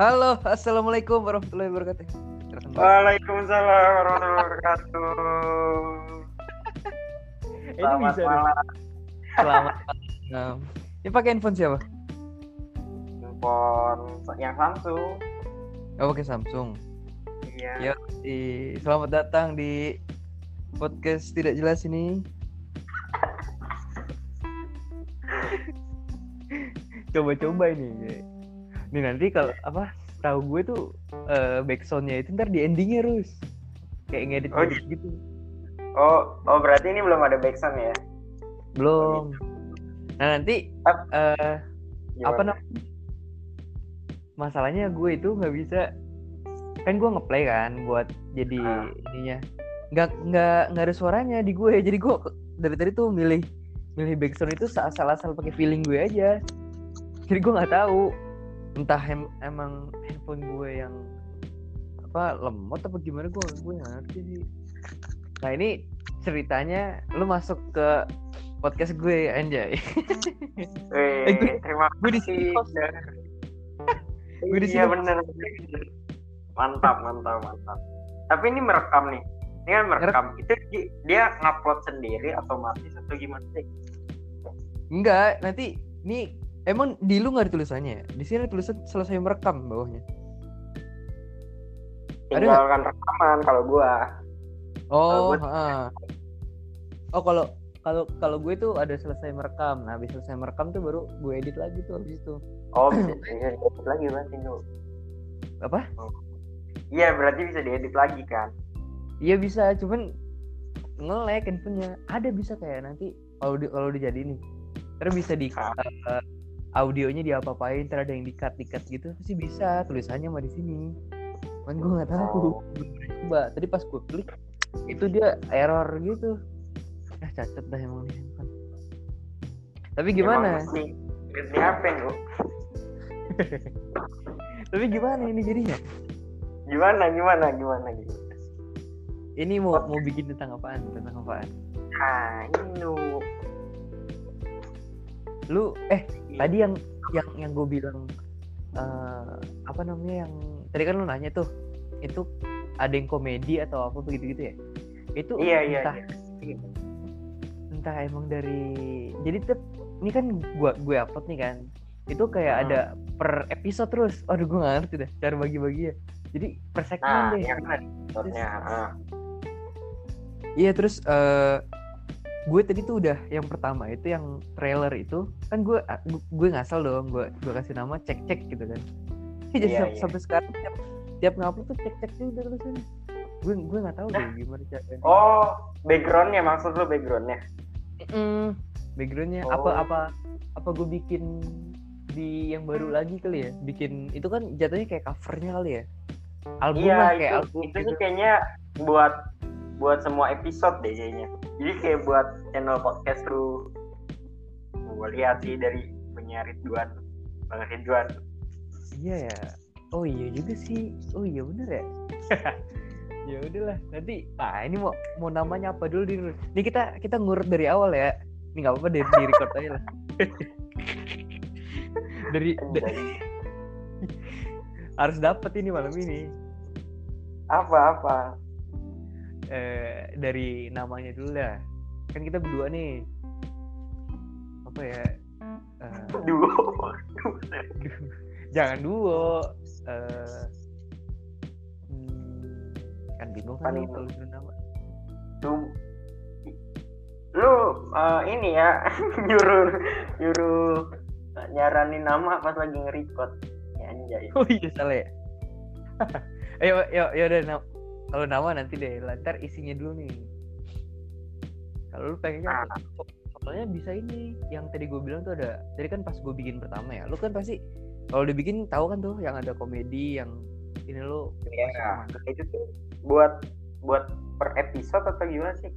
Halo, assalamualaikum warahmatullahi wabarakatuh. Waalaikumsalam warahmatullahi wabarakatuh. Ini Selamat bisa nih. malam. Selamat malam. Ini pakai handphone siapa? Handphone yang Samsung. Oh, pakai Samsung. Iya. Ya, di- selamat datang di podcast tidak jelas ini. Coba-coba ini. Nih nanti kalau apa? Tahu gue tuh eh, backsoundnya itu ntar di endingnya terus. Kayak ngedit Oh, gitu. Oh, oh berarti ini belum ada backsound ya? Belum. Nah nanti Ap- eh Gimana? apa namanya masalahnya gue itu nggak bisa kan gue ngeplay kan buat jadi Ah. ininya nggak nggak nggak ada suaranya di gue jadi gue dari tadi tuh milih milih backsound itu asal-asal pakai feeling gue aja jadi gue nggak tahu entah em- emang handphone gue yang apa lemot apa gimana gue gue ngerti sih nah ini ceritanya lu masuk ke podcast gue anjay Eh, Eh, gue- terima gue di sini host. Gue di Iya sini bener. bener. Mantap, mantap, mantap. Tapi ini merekam nih. Ini kan merekam. Itu di- dia ngupload sendiri otomatis atau gimana sih? Enggak, nanti ini emang di lu nggak ada tulisannya. ya? Di sini ada tulisan selesai merekam bawahnya. Ada Tinggalkan rekaman kalau gua. Oh, gue- heeh. Oh, kalau kalau kalau gue tuh ada selesai merekam. Nah, habis selesai merekam tuh baru gue edit lagi tuh habis itu. Oh, bisa, diedit lagi berarti lu. Apa? Iya, berarti bisa diedit lagi kan? Iya bisa, cuman nge-lag handphonenya. Ada bisa kayak nanti kalau di, kalau dijadiin nih. Terus bisa di Ah. eh, audionya diapa-apain, terus ada yang di-cut gitu. Pasti bisa tulisannya mah di sini. Cuman gue nggak tahu. Oh. Coba. Tadi pas gue klik itu dia error gitu. Ah cacat dah emang nih handphone. Tapi gimana? Emang mesti ganti HP lu. Tapi gimana ini jadinya? Gimana, gimana, gimana gitu. Ini mau mau bikin tentang apaan? Tentang apaan? Nah, ini lu. Lu eh tadi yang yang yang gue bilang eh, apa namanya yang tadi kan lu nanya tuh itu ada yang komedi atau apa begitu gitu ya itu Iya, iya, entah entah emang dari jadi tuh ini kan gua gue upload nih kan itu kayak Hmm. ada per episode terus aduh gue gak ngerti dah cara bagi-bagi ya jadi per segmen Nah, deh kan episode-nya. ah. iya terus eh gue tadi tuh udah yang pertama itu yang trailer itu kan gue gue ngasal dong gue gue kasih nama cek cek gitu kan. Jadi Iya, sam- iya. sampai sekarang tiap, tiap ngupload tuh cek cek juga tulisannya gue gue nggak tahu deh gimana caranya. Oh, backgroundnya maksud lu backgroundnya? Mm, backgroundnya Oh. apa apa apa gue bikin di yang baru lagi kali ya? Bikin itu kan jatuhnya kayak covernya kali ya? Album iya, lah itu, kayak album itu gitu. sih kayaknya buat buat semua episode deh kayaknya. Jadi kayak buat channel podcast lu. Gue lihat sih dari punya Ridwan, Bang Ridwan. iya ya oh iya juga sih oh iya bener ya ya udahlah nanti ah ini mau mau namanya apa dulu di ini kita kita ngurut dari awal ya ini nggak apa-apa dari di record aja lah dari da- Anjay. harus dapat ini malam ini Apa-apa? Eh, dari namanya dulu dah. Kan kita berdua nih apa ya eh, Duo. jangan duo eh hmm, kan bingung kan dulu nama. Lu lu eh, ini ya nyuruh nyuruh nyaranin nama pas lagi nge-record. Ya anjay. Oh iya salah ya. Ayo ayo ya udah kalau nama nanti deh lantar isinya dulu nih. Kalau lu pengennya apa? So- soalnya bisa ini yang tadi gue bilang tuh ada tadi kan pas gue bikin pertama ya lu kan pasti kalau dibikin tahu kan tuh yang ada komedi yang ini lu ya itu tuh buat buat per episode atau gimana sih?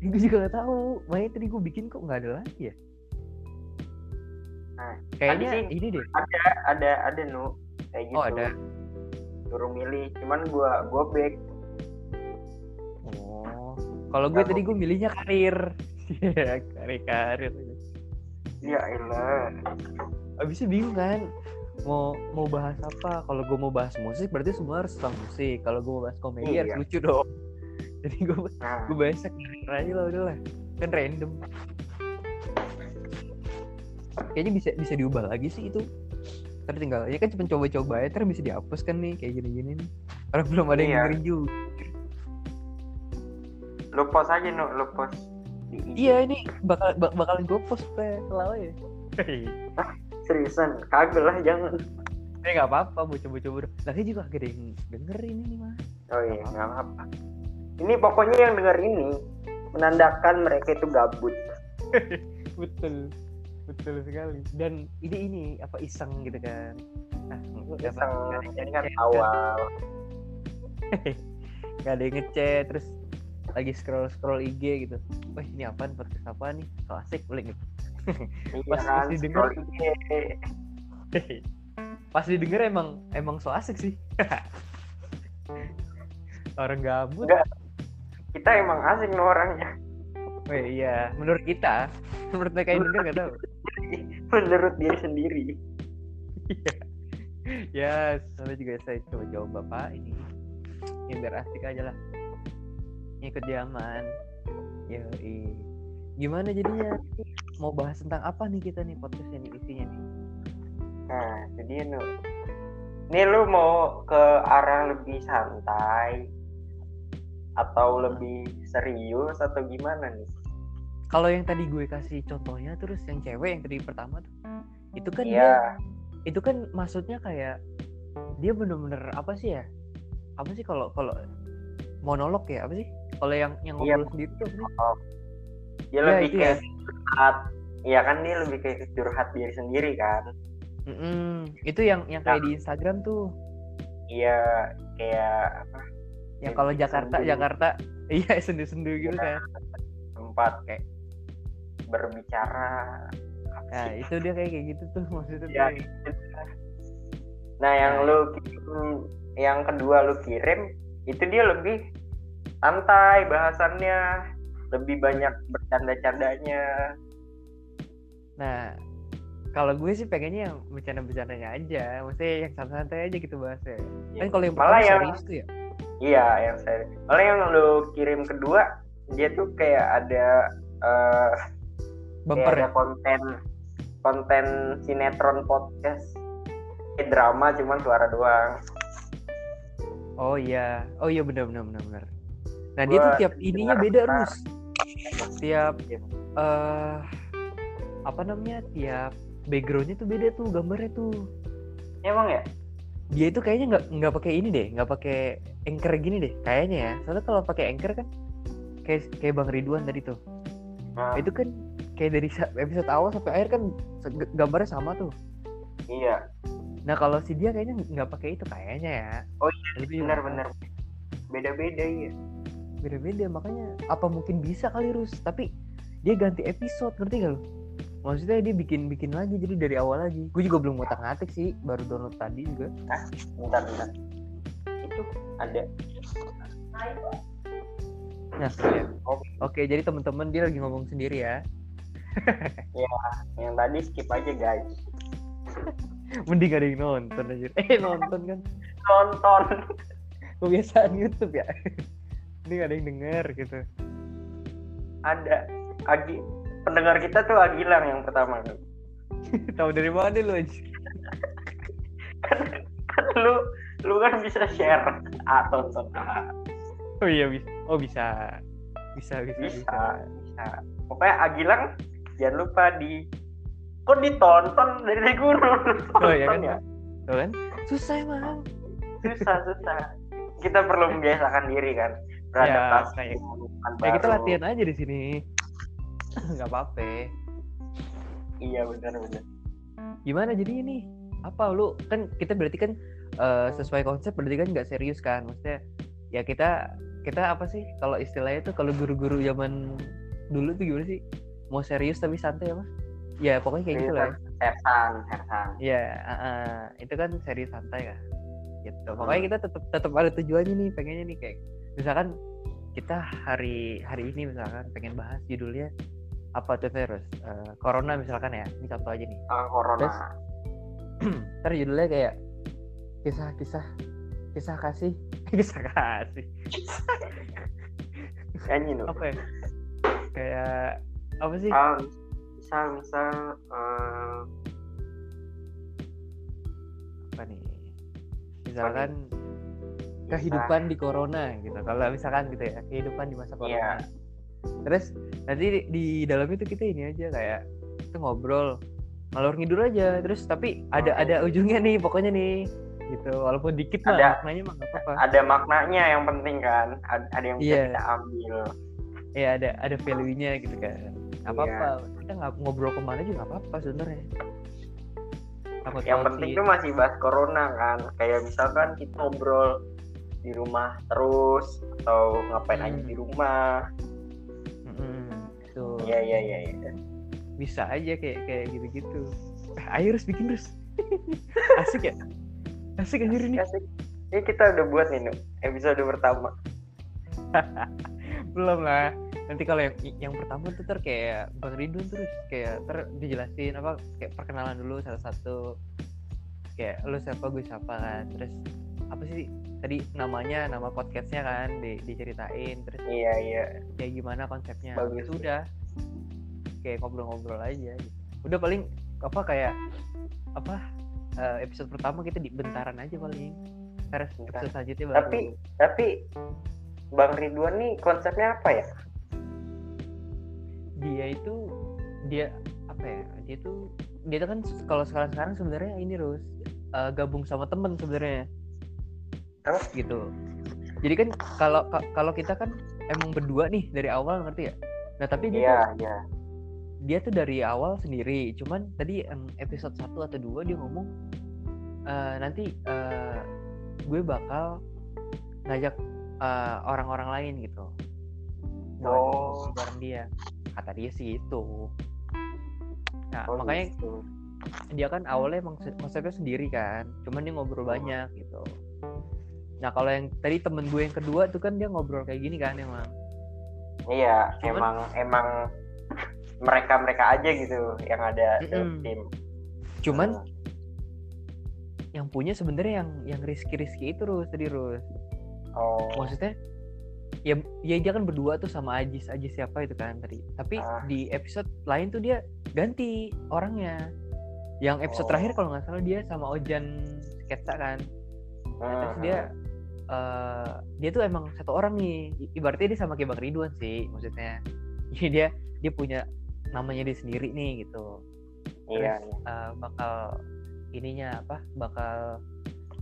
Gue juga gak tahu makanya tadi gue bikin kok nggak ada lagi ya. Nah, kayaknya sih- ini deh. ada ada ada nu kayak gitu. oh ada. Suruh milih cuman gua gua back oh kalau gue tadi gue milihnya karir. Iya, karir karir. Ya elah. Abisnya bingung kan mau mau bahas apa? Kalau gue mau bahas musik berarti semua harus tentang musik. Kalau gue mau bahas komedi harus Iya. lucu dong. Jadi gue nah. gue bahas ngalir aja lah udah lah kan random. Kayaknya bisa bisa diubah lagi sih itu. Ntar tinggal ya kan cuma coba-coba ya ntar bisa dihapus kan nih kayak gini-gini nih. Orang belum ada yang Iya. dengerin juga lu post aja no lu post iya ini bakal bak- bakalan gue post ke selalu ya. Seriusan kagak lah jangan. Eh nggak apa-apa mau coba-coba dong lagi juga gak ada yang denger ini nih mah oh iya nggak apa ini pokoknya yang denger ini menandakan mereka itu gabut. Betul. Betul sekali. Dan ini ini apa iseng gitu kan. Nah, Iseng, ini kan ngechat, awal. Nggak ada yang ngechat terus lagi scroll scroll IG gitu. Wah ini apaan? Podcast apa nih? So asik? Boleh gitu. Iya Pas- kan pas didengar. pas didengar emang emang so asik sih. Orang gabut. Enggak. kita emang asik no orangnya. Oh iya menurut kita. Menurut mereka yang denger gak tahu. Menurut diri sendiri. Ya soalnya juga saya coba-coba pak ini. Yang biar asik aja lah ikut zaman. Ya gimana jadinya? Mau bahas tentang apa nih kita nih podcastnya nih isinya nih? Nah jadi nu ini lu mau ke arah lebih santai atau lebih serius atau gimana nih? Kalau yang tadi gue kasih contohnya terus yang cewek yang tadi pertama tuh itu kan dia iya itu kan maksudnya kayak dia bener-bener apa sih ya? Apa sih kalau kalau monolog ya? Apa sih kalau yang yang Iya. ngobrol sendiri tuh sih? dia Ya, lebih itu kayak curhat iya kan dia lebih kayak curhat diri sendiri kan Mm-mm. itu yang yang kayak di Instagram tuh iya kayak apa yang kalau Jakarta sendu. Jakarta iya sendu-sendu gitu Iya. kan tempat kayak berbicara nah itu dia kayak kayak gitu tuh maksudnya Iya. tuh. nah yang Nah. lu kirim yang kedua lu kirim itu dia lebih santai bahasannya. Lebih banyak bercanda-candanya. Nah kalau gue sih pengennya yang bercanda-bercandanya aja. Maksudnya yang santai-santai aja gitu bahasnya. Kan kalau yang Malah yang- serius tuh ya? Iya, yang saya. Malah yang lu kirim kedua, dia tuh kayak ada kayak bumper ada ya? konten konten sinetron podcast. Kayak drama cuman suara doang. oh iya. Oh iya benar benar benar benar nah dia tuh tiap ininya beda rus. tiap eh apa namanya tiap backgroundnya tuh beda tuh gambarnya tuh. Emang ya? dia itu kayaknya nggak nggak pakai ini deh nggak pakai anchor gini deh kayaknya ya. Soalnya kalau pakai anchor kan kayak kayak bang Ridwan tadi tuh. Nah, itu kan kayak dari episode awal sampai akhir kan gambarnya sama tuh. Iya, nah kalau si dia kayaknya nggak pakai itu kayaknya ya. Oh iya, Lebih- benar-benar beda-beda iya. Beda-beda makanya apa mungkin bisa kali Rus tapi dia ganti episode ngerti gak lu maksudnya dia bikin bikin lagi jadi dari awal lagi gue juga belum ngotak ngatik sih baru download tadi juga Bentar, bentar. Itu ada. nah ya. oke jadi teman-teman dia lagi ngomong sendiri ya Yang tadi skip aja guys. mending ada yang nonton aja eh nonton kan Tonton. kebiasaan YouTube ya mending ada yang denger gitu. Ada. Agi pendengar kita tuh Agilang yang pertama. tahu dari mana lu aja Kan lu lu kan bisa share. Ah tonton ah. oh iya bisa oh bisa. Bisa bisa bisa, bisa. bisa. Pokoknya Agilang jangan lupa di kok ditonton dari gunung oh iya kan? Ya? Tuh kan? Susah emang. Susah susah. Kita perlu membiasakan diri kan beradaptasi kayak- dengan lingkungan ya kita baru. latihan aja di sini. Nggak apa-apa. Iya benar benar. Gimana jadi ini? Apa lu? Kan kita berarti kan eh, sesuai konsep berarti kan nggak serius kan? Maksudnya ya kita kita apa sih? Kalau istilahnya tuh kalau guru-guru zaman dulu tuh gimana sih? Mau serius tapi santai apa? Ya pokoknya kayak gitu lah ya. sersan sersan. Ya ah, ah. itu kan serius santai kan gitu. Pokoknya kita tetap tetap ada tujuannya nih pengennya nih kayak misalkan kita hari hari ini misalkan pengen bahas judulnya apa tuh terus Eh, corona misalkan ya ini contoh aja nih. Ah, corona. Terus? ntar judulnya kayak kisah-kisah kisah kasih. Kisah kasih. Nyanyi apa ya? Kayak apa sih? Ah, misal misal eh, apa nih? Misalkan kisah- kehidupan di corona gitu. Kalau misalkan gitu ya kehidupan di masa corona. Iya. terus nanti di, di dalam itu kita ini aja kayak kita ngobrol ngalor ngidur aja. Terus tapi ada Oh. ada ujungnya nih pokoknya nih gitu. Walaupun dikit mah Ada- maknanya mah nggak apa-apa. Ada maknanya yang penting kan ada, ada yang bisa Iya. kita ambil. Ya ada ada value-nya gitu kan. Iya. apa apa kita nggak ngobrol ke mana juga nggak apa-apa sebenarnya. Yang penting sih. tuh masih bahas corona kan. Kayak misalkan kita ngobrol di rumah terus atau ngapain aja Hmm. di rumah. Mm-mm, tuh iya iya iya iya. bisa aja kayak kayak gitu-gitu. Eh, ayo harus bikin terus asik ya? Asik anjir ini. Asik. ini kita udah buat nih Nu, episode pertama. Belum lah. Nanti kalau yang yang pertama tuh ter kayak bang Ridwan terus kayak ter dijelasin apa kayak perkenalan dulu satu-satu kayak lu siapa gue siapa kan. Terus apa sih tadi namanya nama podcastnya kan di, diceritain terus iya iya. kayak gimana konsepnya. Bagus. itu udah kayak ngobrol-ngobrol aja gitu. udah paling apa kayak apa eh, episode pertama kita di bentaran aja paling. Terus episode selanjutnya baru tapi tapi Bang Ridwan nih konsepnya apa ya? Dia itu dia apa ya dia tuh dia tuh kan kalau sekarang sekarang sebenarnya ini Rus eh, gabung sama temen sebenarnya Apa? gitu. Jadi kan kalau ka- kalau kita kan emang berdua nih dari awal ngerti ya? Nah tapi dia tuh iya. iya dia tuh dari awal sendiri. Cuman tadi episode 1 atau dua dia ngomong "Eh, nanti eh, gue bakal ngajak eh, orang-orang lain gitu. Buat Oh. bareng dia. Kata dia sih itu. Nah Oh, makanya gitu. dia kan awalnya emang se- konsepnya sendiri kan. Cuman dia ngobrol banyak gitu nah kalau yang tadi temen gue yang kedua tuh kan dia ngobrol kayak gini kan emang iya Cuman- emang emang mereka mereka aja gitu yang ada dalam Mm-mm. tim cuman Hmm. yang punya sebenarnya yang yang Rizky Rizky itu Rus tadi Rus oh maksudnya ya ya dia kan berdua tuh sama Ajis Ajis siapa itu kan tadi tapi Ah. di episode lain tuh dia ganti orangnya yang episode Oh. terakhir kalau nggak salah dia sama Ojan sketsa kan Nah, terus dia eh, dia tuh emang satu orang nih. Ibaratnya dia sama kayak Bang Ridwan sih maksudnya. Jadi dia dia punya namanya dia sendiri nih gitu. Iya terus eh, bakal ininya apa bakal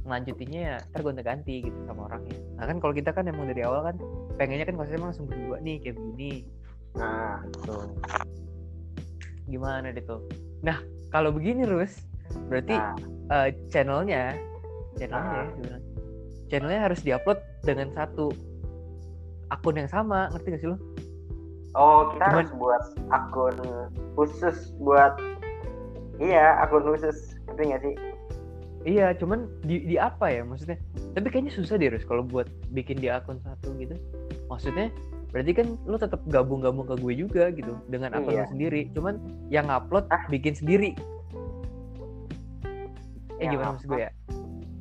ngelanjutinnya ya ntar gonta ganti gitu sama orangnya. Nah kan kalau kita kan emang dari awal kan pengennya kan konsepnya langsung berdua nih kayak begini. Nah. Tuh gimana deh tuh? Nah kalau begini Rus berarti nah, eh, channelnya channelnya Ah. ya. Channelnya harus diupload dengan satu akun yang sama ngerti gak sih lo? Oh kita Cuman- harus buat akun khusus buat iya akun khusus ngerti nggak sih? Iya cuman di, di apa ya maksudnya? Tapi kayaknya susah deh Rus kalau buat bikin di akun satu gitu. Maksudnya berarti kan lo tetap gabung-gabung ke gue juga gitu dengan akun Iya. lo sendiri. Cuman yang upload Ah. bikin sendiri. Eh Yang gimana maksud gue ya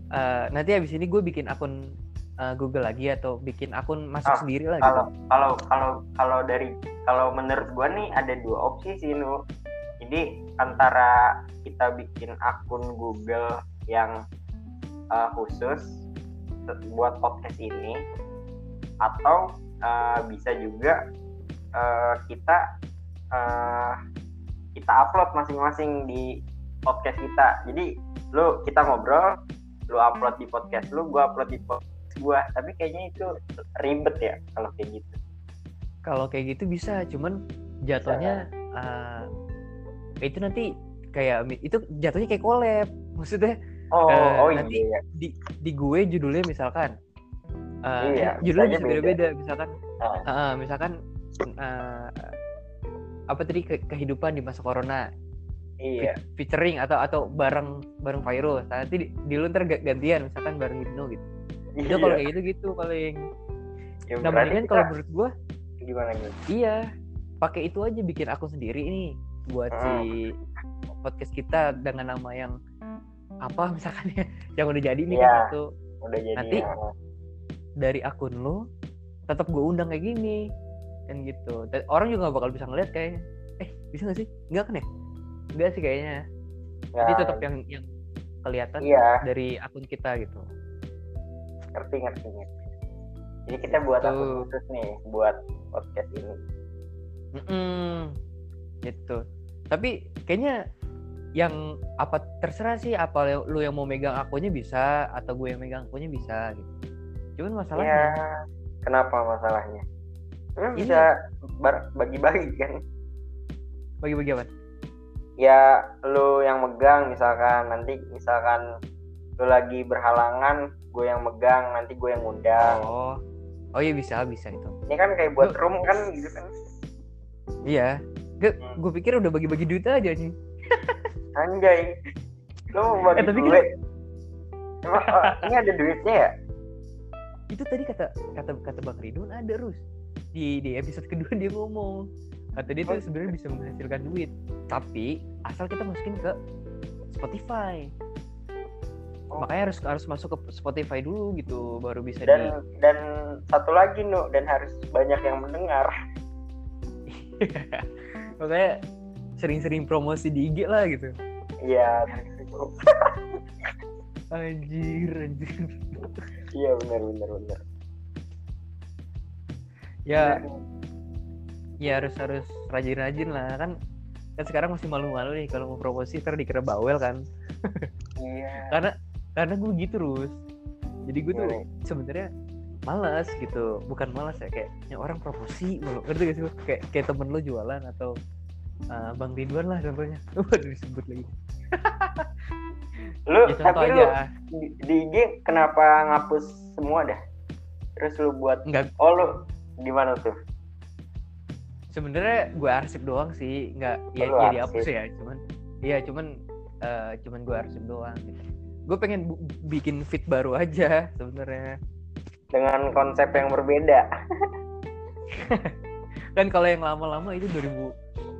Eh, nanti habis ini gue bikin akun eh, Google lagi atau bikin akun masuk Ah, sendiri lah gitu kalau kalau kalau kalau dari kalau menurut gua nih ada dua opsi sih nu. Jadi antara kita bikin akun Google yang uh, khusus buat podcast ini atau uh, bisa juga uh, kita uh, kita upload masing-masing di podcast kita. Jadi lu kita ngobrol lu upload di podcast lu gua upload di podcast gua. Tapi kayaknya itu ribet ya kalau kayak gitu. Kalau kayak gitu bisa cuman jatuhnya eh, itu nanti kayak itu jatuhnya kayak collab maksudnya oh Eh, oh nanti- iya. di di gue judulnya misalkan eh, Iya, judulnya bisa beda-beda misalkan eh, eh, misalkan eh, apa tadi ke- kehidupan di masa corona iya. Fe- featuring atau atau bareng bareng virus Nah, nanti di, di lu ntar ga- gantian misalkan bareng Ibnu gitu. Iya. udah kalau kayak gitu gitu paling. Ya, nah mendingan kita kalau menurut gue gimana gitu Iya, pakai itu aja bikin akun sendiri nih. Buat si podcast kita dengan nama yang apa misalkan ya. Yang udah jadi nih Iya. kan satu udah jadi Nanti- ya. dari akun lu tetap gue undang kayak gini. Kan gitu. Dan orang juga gak bakal bisa ngeliat kayaknya. Eh bisa gak sih? Enggak kan ya enggak sih kayaknya. Jadi Ya, tetap yang yang kelihatan iya. dari akun kita gitu. Ngerti ngerti jadi kita buat Tuh. akun khusus nih buat podcast ini. Mm-mm. gitu. Tapi kayaknya yang apa terserah sih apa lu yang mau megang akunnya bisa atau gue yang megang akunnya bisa gitu. Cuman masalahnya kenapa masalahnya? Lu bisa bagi-bagi kan? Bagi-bagi apa ya lu yang megang misalkan nanti misalkan lu lagi berhalangan gue yang megang nanti gue yang ngundang. Oh. Oh iya bisa bisa itu. Ini kan kayak buat Lu- room kan gitu kan? Iya. Gue Hmm. gue pikir udah bagi-bagi duit aja nih. Anjay. Lu mau bagi Eh, tapi duit? Emang, oh, ini ada duitnya ya? Itu tadi kata kata kata bang Ridwan ada Rus. Di di episode kedua dia ngomong kata dia tuh Oh. sebenarnya bisa menghasilkan duit tapi asal kita masukin ke Spotify. Oh. makanya harus harus masuk ke Spotify dulu gitu baru bisa dan di dan satu lagi nu dan harus banyak yang mendengar. Makanya sering-sering promosi di IG lah gitu. Iya anjir anjir. Iya benar benar benar. Ya ya harus harus rajin-rajin lah. Kan kan sekarang masih malu-malu nih kalau mau promosi ntar dikira bawel kan. Iya. Karena karena gue gitu terus jadi gue tuh Iya. sebenarnya malas gitu. Bukan malas ya kayak ya orang promosi mulu. Ngerti gak sih lu? kayak kayak temen lo jualan atau uh, bang Ridwan lah contohnya. Waduh disebut lagi. Lu ya tapi lu aja. di, di IG kenapa ngapus semua dah? Terus lu buat nggak. Oh lu gimana tuh sebenarnya gue arsip doang sih nggak ya, Oh, lu ya ya cuman iya cuman eh, cuman gue arsip doang gitu. Gue pengen bu- bikin fit baru aja sebenarnya. Dengan konsep yang berbeda. Kan kalau yang lama-lama itu 2000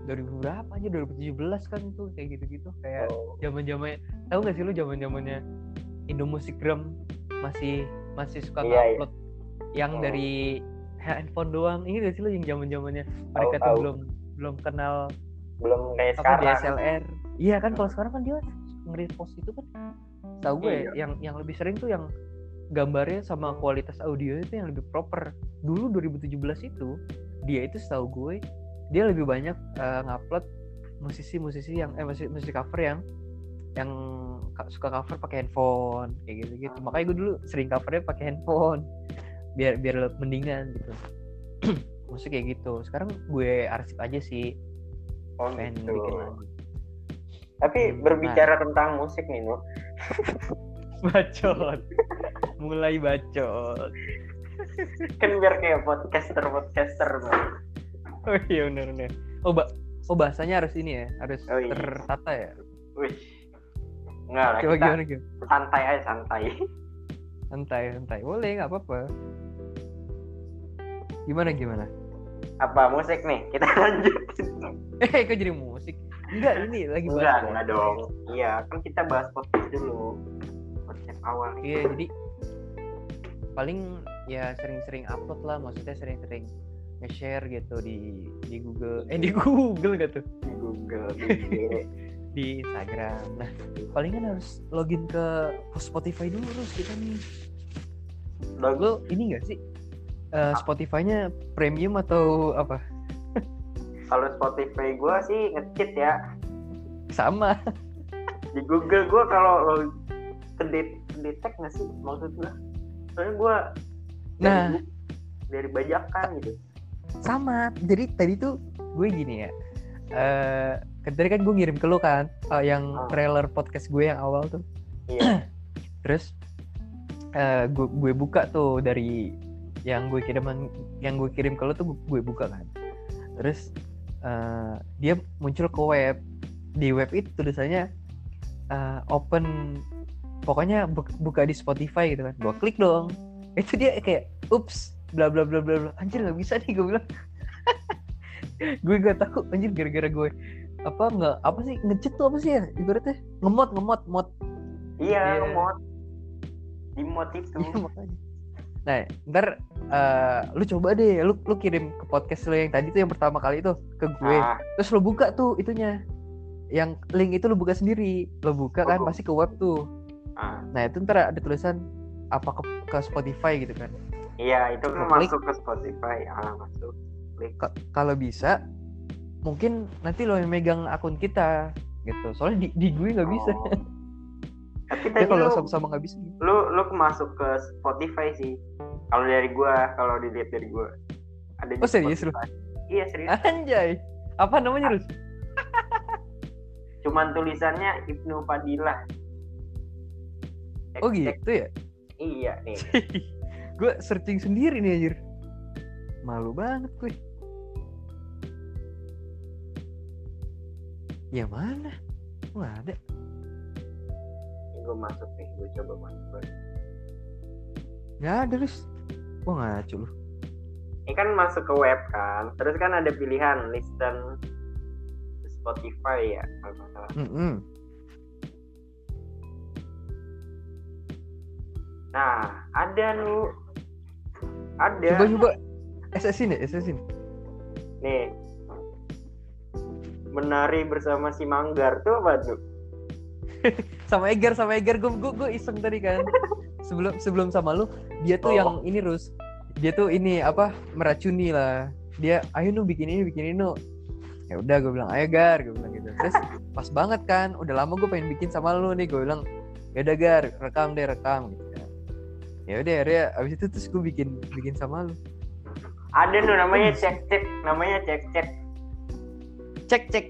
2000 berapa aja? 2017 kan itu kayak gitu-gitu. Kayak Oh, zaman zamannya tahu gak sih lu zaman zamannya Indomusikgram masih masih suka Iya, iya. ngupload yang Oh. dari handphone doang. Ini gak sih lu yang zaman zamannya mereka tuh belum belum kenal belum kayak apa sekarang. DSLR iya kan kalau sekarang kan dia nge-repost itu kan. Tahu gue Iya. yang yang lebih sering tuh yang gambarnya sama kualitas audio itu yang lebih proper. Dulu 2017 itu dia itu setahu gue dia lebih banyak eh, ngupload musisi-musisi yang eh musisi, musisi cover yang yang ka- suka cover pakai handphone kayak gitu gitu makanya gue dulu sering covernya pakai handphone biar biar mendingan gitu. Musik kayak gitu. Sekarang gue arsip aja sih. Oh, pengen gitu. bikin lagi tapi Hmm, berbicara tentang musik nih nu bacot. Mulai bacot. Kan biar kayak podcaster podcaster Bang. oh iya benar benar oh ba oh bahasanya harus ini ya? Harus Oh, iya. tertata ya? Wih. Enggak lah, kita gimana gimana? santai aja santai. santai santai. Boleh nggak apa-apa gimana gimana Apa musik nih? Kita lanjut. eh kok jadi musik enggak ini lagi Enggak, bahas enggak dong. Iya, kan kita bahas podcast dulu. Podcast awal. iya jadi paling ya sering-sering upload lah maksudnya sering-sering nge-share gitu di di Google eh di Google gitu di Google, di Instagram nah palingan harus login ke Spotify dulu terus kita nih Logo lo ini gak sih eh, Spotify-nya premium atau apa kalau Spotify gua sih ngecit ya. sama Di Google gua kalau lo kedet kedetek nggak sih maksud gua? Soalnya gua Nah. dari, dari bajakan gitu. sama jadi tadi tuh gue gini ya eh kan tadi kan gue ngirim ke lo kan eh, yang Oh. trailer podcast gue yang awal tuh Iya. terus eh gue gue buka tuh dari yang gue kiriman yang gue kirim ke lo tuh gue buka kan terus eh, dia muncul ke web di web itu tulisannya eh, open pokoknya bu- buka di Spotify gitu kan gue klik dong itu dia kayak ups bla bla bla bla bla anjir nggak bisa nih gue bilang gue gak tahu anjir gara-gara gue apa nggak apa sih ngecet tuh apa sih ya ibaratnya ngemot ngemot mod Iya, Iya. ngemot. Di mod itu. Iya makanya. Nah, ntar eh, lu coba deh, lu lu kirim ke podcast lu yang tadi tuh yang pertama kali itu ke gue. Ah, Terus lu buka tuh itunya. Yang link itu lu buka sendiri. Lu buka kan Oh. pasti ke web tuh. ah. Nah, itu ntar ada tulisan apa ke, ke Spotify gitu kan. Iya, itu kan Lu klik. masuk ke Spotify. Ah, masuk. Klik. Ka- kalau bisa mungkin nanti lo yang megang akun kita gitu. Soalnya di, di gue nggak bisa. Tapi Ya kalau lu, sama-sama nggak bisa. lu lu masuk ke Spotify sih. Kalau dari gua, kalau dilihat dari gua. Ada Oh, serius lu? Spotify. Iya, serius. Anjay. Apa namanya, Rus? Cuman tulisannya Ibnu Fadilah. Cek, Oh cek. gitu ya? Iya nih. gue searching sendiri nih anjir. Malu banget gue. Ya mana? Nggak ada. Ini gua masuk nih, gua coba masuk. Nggak ada, Rus. Wah ngaco lu. Ini kan masuk ke web kan. Terus kan ada pilihan listen Spotify ya, kalau nggak salah. Mm-mm. Nah, ada lu. Ada. Coba coba. SS-in ya, SS-in. Nih. Menari bersama si Manggar tuh apa tuh? Sama Egar, sama Egar gue gue gue iseng tadi kan. Sebelum sebelum sama lu, dia tuh Oh. yang ini Rus. Dia tuh ini apa? meracuni lah. Dia ayo nu bikin ini, bikin ini nu. Ya udah gue bilang ayo Gar, gue bilang gitu. Terus pas banget kan, udah lama gue pengen bikin sama lu nih, gue bilang ya udah Gar, rekam deh rekam gitu kan. Ya udah akhirnya abis itu terus gue bikin bikin sama lu. Ada tuh namanya cek cek, namanya cek cek. Cek cek.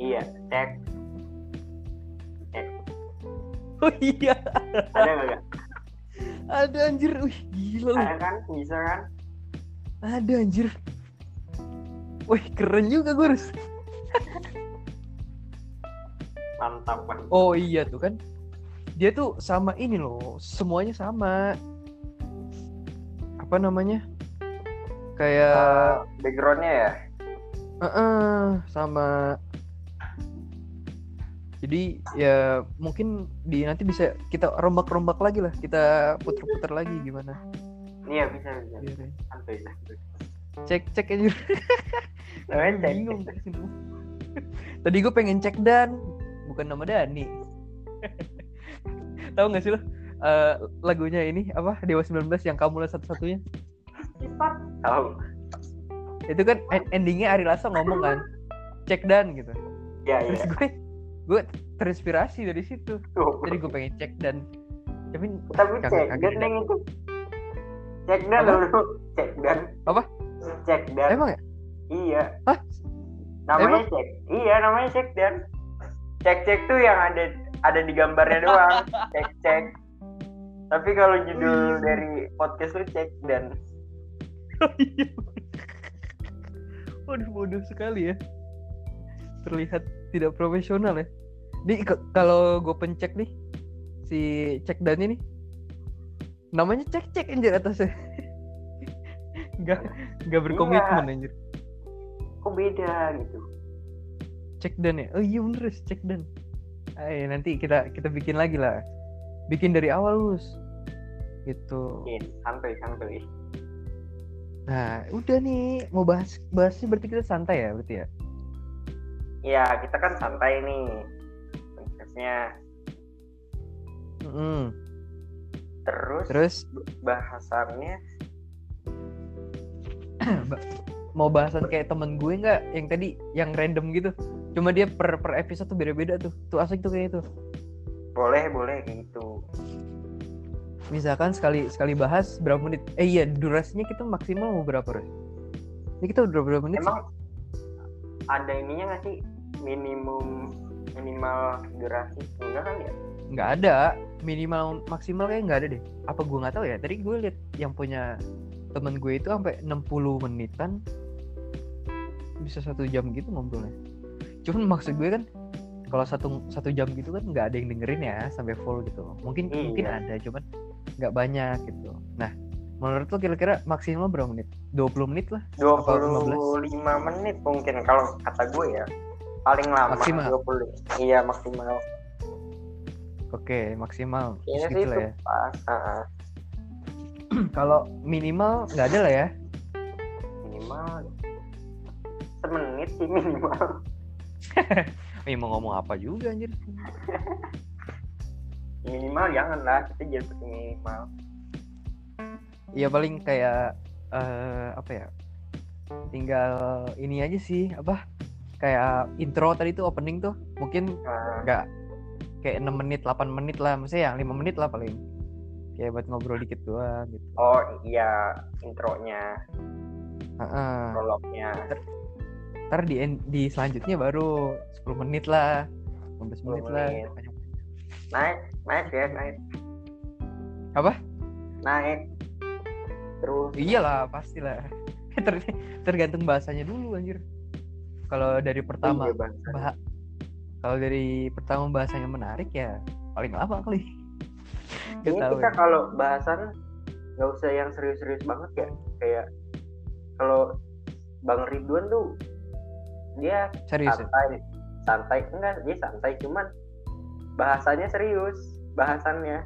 Iya, cek. Oh iya, Ada nggak? Gak? ada anjir. Wih, gila lu. Ada kan? Bisa kan? Ada anjir. Wih, keren juga gue Rus. Mantap banget. Oh iya tuh kan. Dia tuh sama ini loh, semuanya sama. Apa namanya? Kayak Eh, backgroundnya ya? eh, sama jadi ya mungkin di nanti bisa kita rombak-rombak lagi lah, kita puter-puter lagi gimana? Iya bisa bisa. Santuy santuy. Cek cek aja. Bingung. Tadi gue pengen cek dan bukan nama Dani. Tahu nggak sih lo eh, lagunya ini apa Dewa 19 yang kamu lah satu-satunya? Tahu. Itu kan en- endingnya Ari Lasso ngomong kan cek dan gitu. Iya Terus iya. gue gue terinspirasi dari situ. Tuh. Jadi gue pengen cek dan tapi Tapi Kagak- cek kagak dan yang itu. Cek dan Apa? dulu. Cek dan. Apa? Cek dan. emang ya? Iya. Hah? Namanya cek. Iya namanya cek dan. Cek cek tuh yang ada ada di gambarnya doang. cek cek. Tapi kalau judul dari podcast lu cek dan. Waduh bodoh sekali ya. Terlihat tidak profesional ya. Di kalau gue pencek nih si cek dan ini namanya cek cek anjir atasnya. Enggak enggak berkomitmen anjir. Kok beda gitu? Cek dan ya. Oh iya bener Rus, cek dan. Ayo nanti kita kita bikin lagi lah. Bikin dari awal Lus. Gitu. Santuy santuy. Nah, udah nih mau bahas bahasnya berarti kita santai ya berarti ya. Iya kita kan santai nih. Podcastnya. Mm-mm. Terus, Terus bahasannya Ba- mau bahasan kayak temen gue nggak yang tadi yang random gitu cuma dia per per episode tuh beda-beda tuh tuh asik tuh kayak itu boleh boleh gitu. misalkan sekali sekali bahas berapa menit eh iya durasinya kita maksimal mau berapa Roy? ini kita udah berapa menit sih? Ada ininya nggak sih? Minimum minimal durasi? Enggak kan ya? nggak ada. Minimal maksimal kayak nggak ada deh. Apa gue nggak tahu ya? Tadi gue liat yang punya temen gue itu sampai 60 menitan bisa satu jam gitu ngobrolnya. Cuman maksud gue kan kalau satu satu jam gitu kan nggak ada yang dengerin ya sampai full gitu. Mungkin Iya. mungkin ada cuman nggak banyak gitu. Nah menurut lo kira-kira maksimal berapa menit 20 menit lah 25 menit mungkin kalau kata gue ya paling lama Maksimal. 20 iya maksimal Oke, maksimal. kayaknya sih itu ya. pas. Kalau minimal nggak ada lah ya. minimal semenit sih minimal Eh, mau ngomong apa juga anjir. minimal jangan lah kita jangan pakai minimal Iya paling kayak eh apa ya? Tinggal ini aja sih, apa? Kayak intro tadi tuh opening tuh mungkin Nah, nggak kayak 6 menit, 8 menit lah, maksudnya yang 5 menit lah paling. Kayak buat ngobrol dikit doang gitu. oh iya intronya Heeh. prolognya Ntar di di selanjutnya baru 10 menit lah. 15 menit 10 lah. menit. naik naik ya naik Apa? naik terus Iyalah, pastilah. Ter- tergantung bahasanya dulu anjir. Kalau dari pertama Iya, Bang. bah kalau dari pertama bahasanya menarik ya paling lama kali. Ini kita ya. kalau bahasan nggak usah yang serius-serius banget ya kayak kalau Bang Ridwan tuh dia Serius ya? santai santai enggak dia santai cuman bahasanya serius bahasannya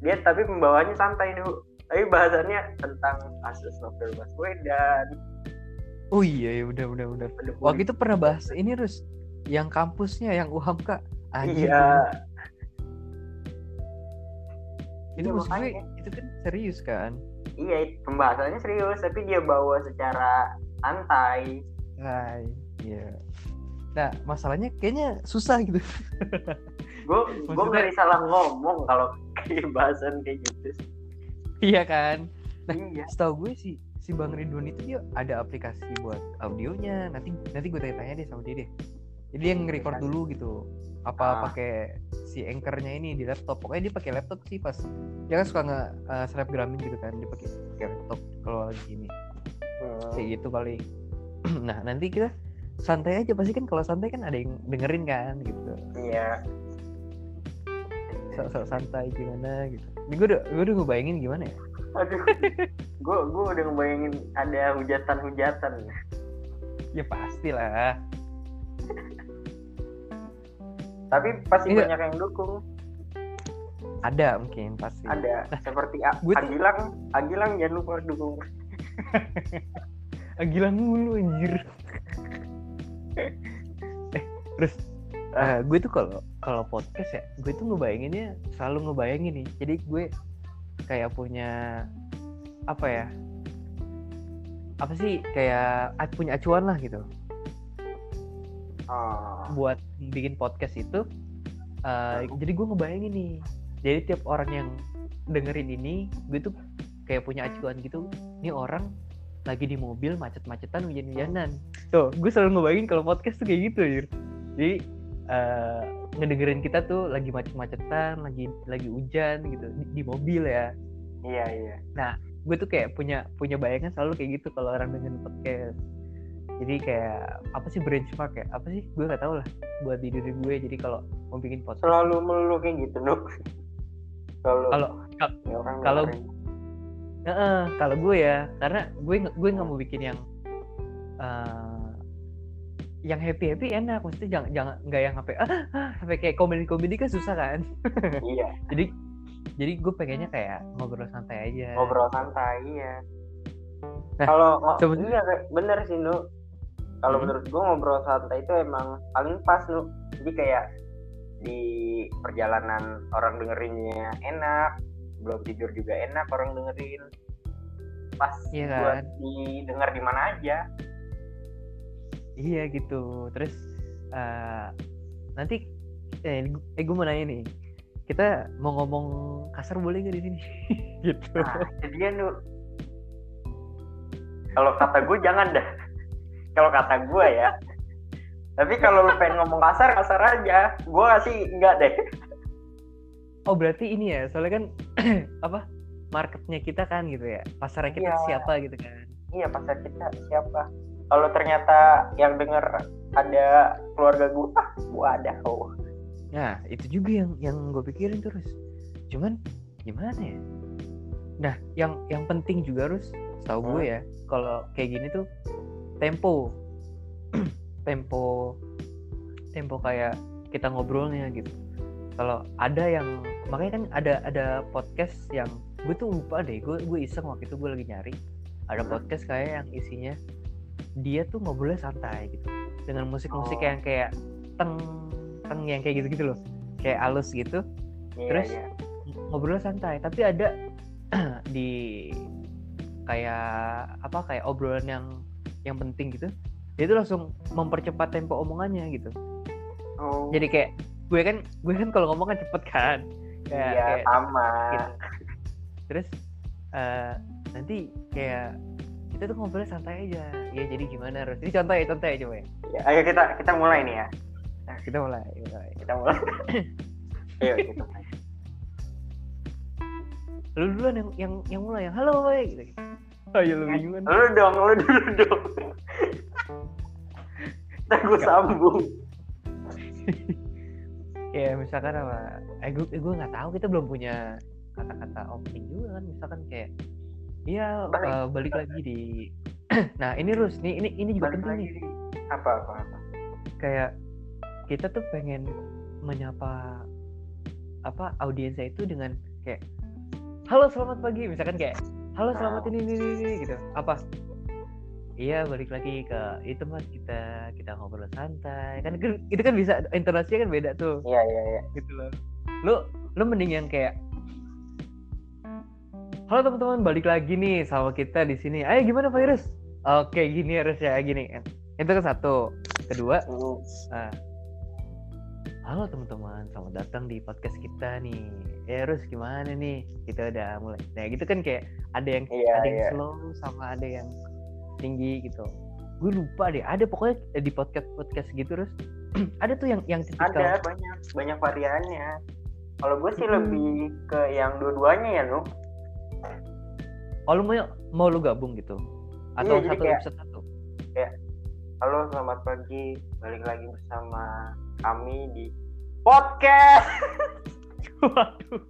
dia tapi pembawanya santai dulu tapi bahasannya tentang kasus novel Baswedan Oh iya ya udah udah udah. Waktu itu pernah bahas ini Rus yang kampusnya yang UHAM kak. Anjir, iya Itu Iya, maksud gue makanya. itu kan serius kan. iya pembahasannya serius tapi dia bawa secara santai Hai, iya. Nah, masalahnya kayaknya susah gitu. gue gue Maksudnya- ngeri salah ngomong kalau kayak bahasan kayak gitu iya kan? Nah, iya Setahu gue sih si Bang Ridwan itu dia ada aplikasi buat audionya. Nanti nanti gue tanya-tanya deh sama dia deh. Jadi yang record dulu gitu. Apa Ah. pakai si anchornya ini di laptop. Pokoknya dia pakai laptop sih pas dia kan suka nge uh, snapgramin gitu kan. Dia pakai pakai laptop kalau lagi ini. Hmm. Kayak gitu kali. nah, nanti kita santai aja pasti kan kalau santai kan ada yang dengerin kan gitu. iya Sok-sok santai gimana gitu. Ini gue udah gue udah ngebayangin gimana ya. aduh gue gue udah ngebayangin ada hujatan-hujatan Ya pastilah. tapi pasti Iya. banyak yang dukung Ada mungkin pasti. ada seperti A- gue tuh- Agilang Agilang jangan lupa dukung gila mulu anjir. eh, terus eh, gue tuh kalau kalau podcast ya, gue tuh ngebayanginnya selalu ngebayangin nih. Jadi gue kayak punya apa ya? Apa sih kayak punya acuan lah gitu oh. buat bikin podcast itu. eh, jadi gue ngebayangin nih. Jadi tiap orang yang dengerin ini, gue tuh kayak punya acuan gitu. Ini orang lagi di mobil macet-macetan hujan-hujanan. Tuh, gue selalu ngebayangin kalau podcast tuh kayak gitu. Jadi eh, ngedengerin kita tuh lagi macet-macetan, lagi lagi hujan gitu di, di mobil ya. iya iya Gue tuh kayak punya punya bayangan selalu kayak gitu kalau orang dengerin podcast. Jadi kayak apa sih benchmark ya? Apa sih? Gue gak tahu lah buat di diri gue. Jadi kalau mau bikin podcast selalu melulu kayak gitu Nuk kalau kalau ya kalau-. Heeh, kalau gue ya, karena gue gue nggak mau bikin yang eh, yang happy happy enak, maksudnya jangan jangan nggak yang sampai ah, ah, sampai kayak komedi komedi kan susah kan. iya jadi jadi gue pengennya kayak ngobrol santai aja. ngobrol santai iya Nah, kalau sebenarnya- kayak- bener sih Nuk kalau Hmm. menurut gua ngobrol santai itu emang paling pas Nuk jadi kayak di perjalanan orang dengerinnya enak belum tidur juga enak orang dengerin pas Iya buat kan? didengar di mana aja Iya gitu. Terus eh, nanti eh, eh gue mau nanya nih, kita mau ngomong kasar boleh gak di sini? gitu. nah jadinya Nuk kalau kata gue jangan dah kalau kata gue ya tapi kalau lu pengen ngomong kasar kasar aja gue sih enggak deh Oh berarti ini ya, soalnya kan apa marketnya kita kan gitu ya, pasarnya kita Iya. siapa gitu kan? iya pasar kita siapa kalau ternyata yang denger ada keluarga gue ah gue ada oh Nah itu juga yang yang gue pikirin terus. Cuman gimana ya? Nah yang yang penting juga harus tahu gue ya, kalau kayak gini tuh tempo, tempo, tempo kayak kita ngobrolnya gitu. kalau ada yang makanya kan ada ada podcast yang gue tuh lupa deh gue gue iseng waktu itu gue lagi nyari ada podcast kayak yang isinya dia tuh ngobrolnya santai gitu dengan musik-musik Oh. yang kayak teng teng yang kayak gitu gitu loh kayak halus gitu Iya, Terus? iya. ngobrolnya santai tapi ada di kayak apa kayak obrolan yang yang penting gitu dia tuh langsung mempercepat tempo omongannya gitu Oh, jadi kayak gue kan gue kan kalau ngomong kan cepet kan kayak, iya kayak sama. gitu. terus eh, nanti kayak kita tuh ngobrolnya santai aja ya jadi gimana harus ini contoh ya contoh ya coba ya Ya, ayo kita kita mulai nih ya. Nah, kita mulai, mulai. Kita mulai. ayo kita mulai. lu duluan yang yang yang mulai yang halo boy gitu ayo lu bingung kan Lu dong, lu dulu dong. Ntar gue sambung. ya misalkan apa eh gue gue nggak tahu kita belum punya kata-kata opening juga kan misalkan kayak iya Balik. eh, balik lagi di nah ini Rus nih ini ini juga Balik penting lagi nih. Apa apa apa. kayak kita tuh pengen menyapa apa audiensnya itu dengan kayak halo selamat pagi. Misalkan kayak halo selamat ini ini ini, ini," gitu. Apa? Iya balik lagi ke itu mas kita kita ngobrol santai. Kan kan- itu kan bisa intonasinya kan beda tuh. Iya iya iya. gitu loh. Lu lu mending yang kayak halo teman-teman. Balik lagi nih sama kita di sini. Ayo gimana virus? Oke gini harus ya. Gini. Itu kan satu kedua. Ah, halo teman-teman. Selamat datang di podcast kita nih. Ya harus gimana nih? Kita udah mulai. Nah gitu kan kayak ada yang Iya ada yang iya. slow sama ada yang tinggi gitu. Gue lupa deh. Ada pokoknya di podcast podcast gitu terus ada tuh yang yang tipikal. Ada banyak banyak variannya. Kalau gue sih Hmm. lebih ke yang dua-duanya ya, Nu. Oh lu mau mau lu gabung gitu? Atau Iya, jadi satu kayak- episode satu? Halo, selamat pagi. Balik lagi bersama kami di podcast. Waduh.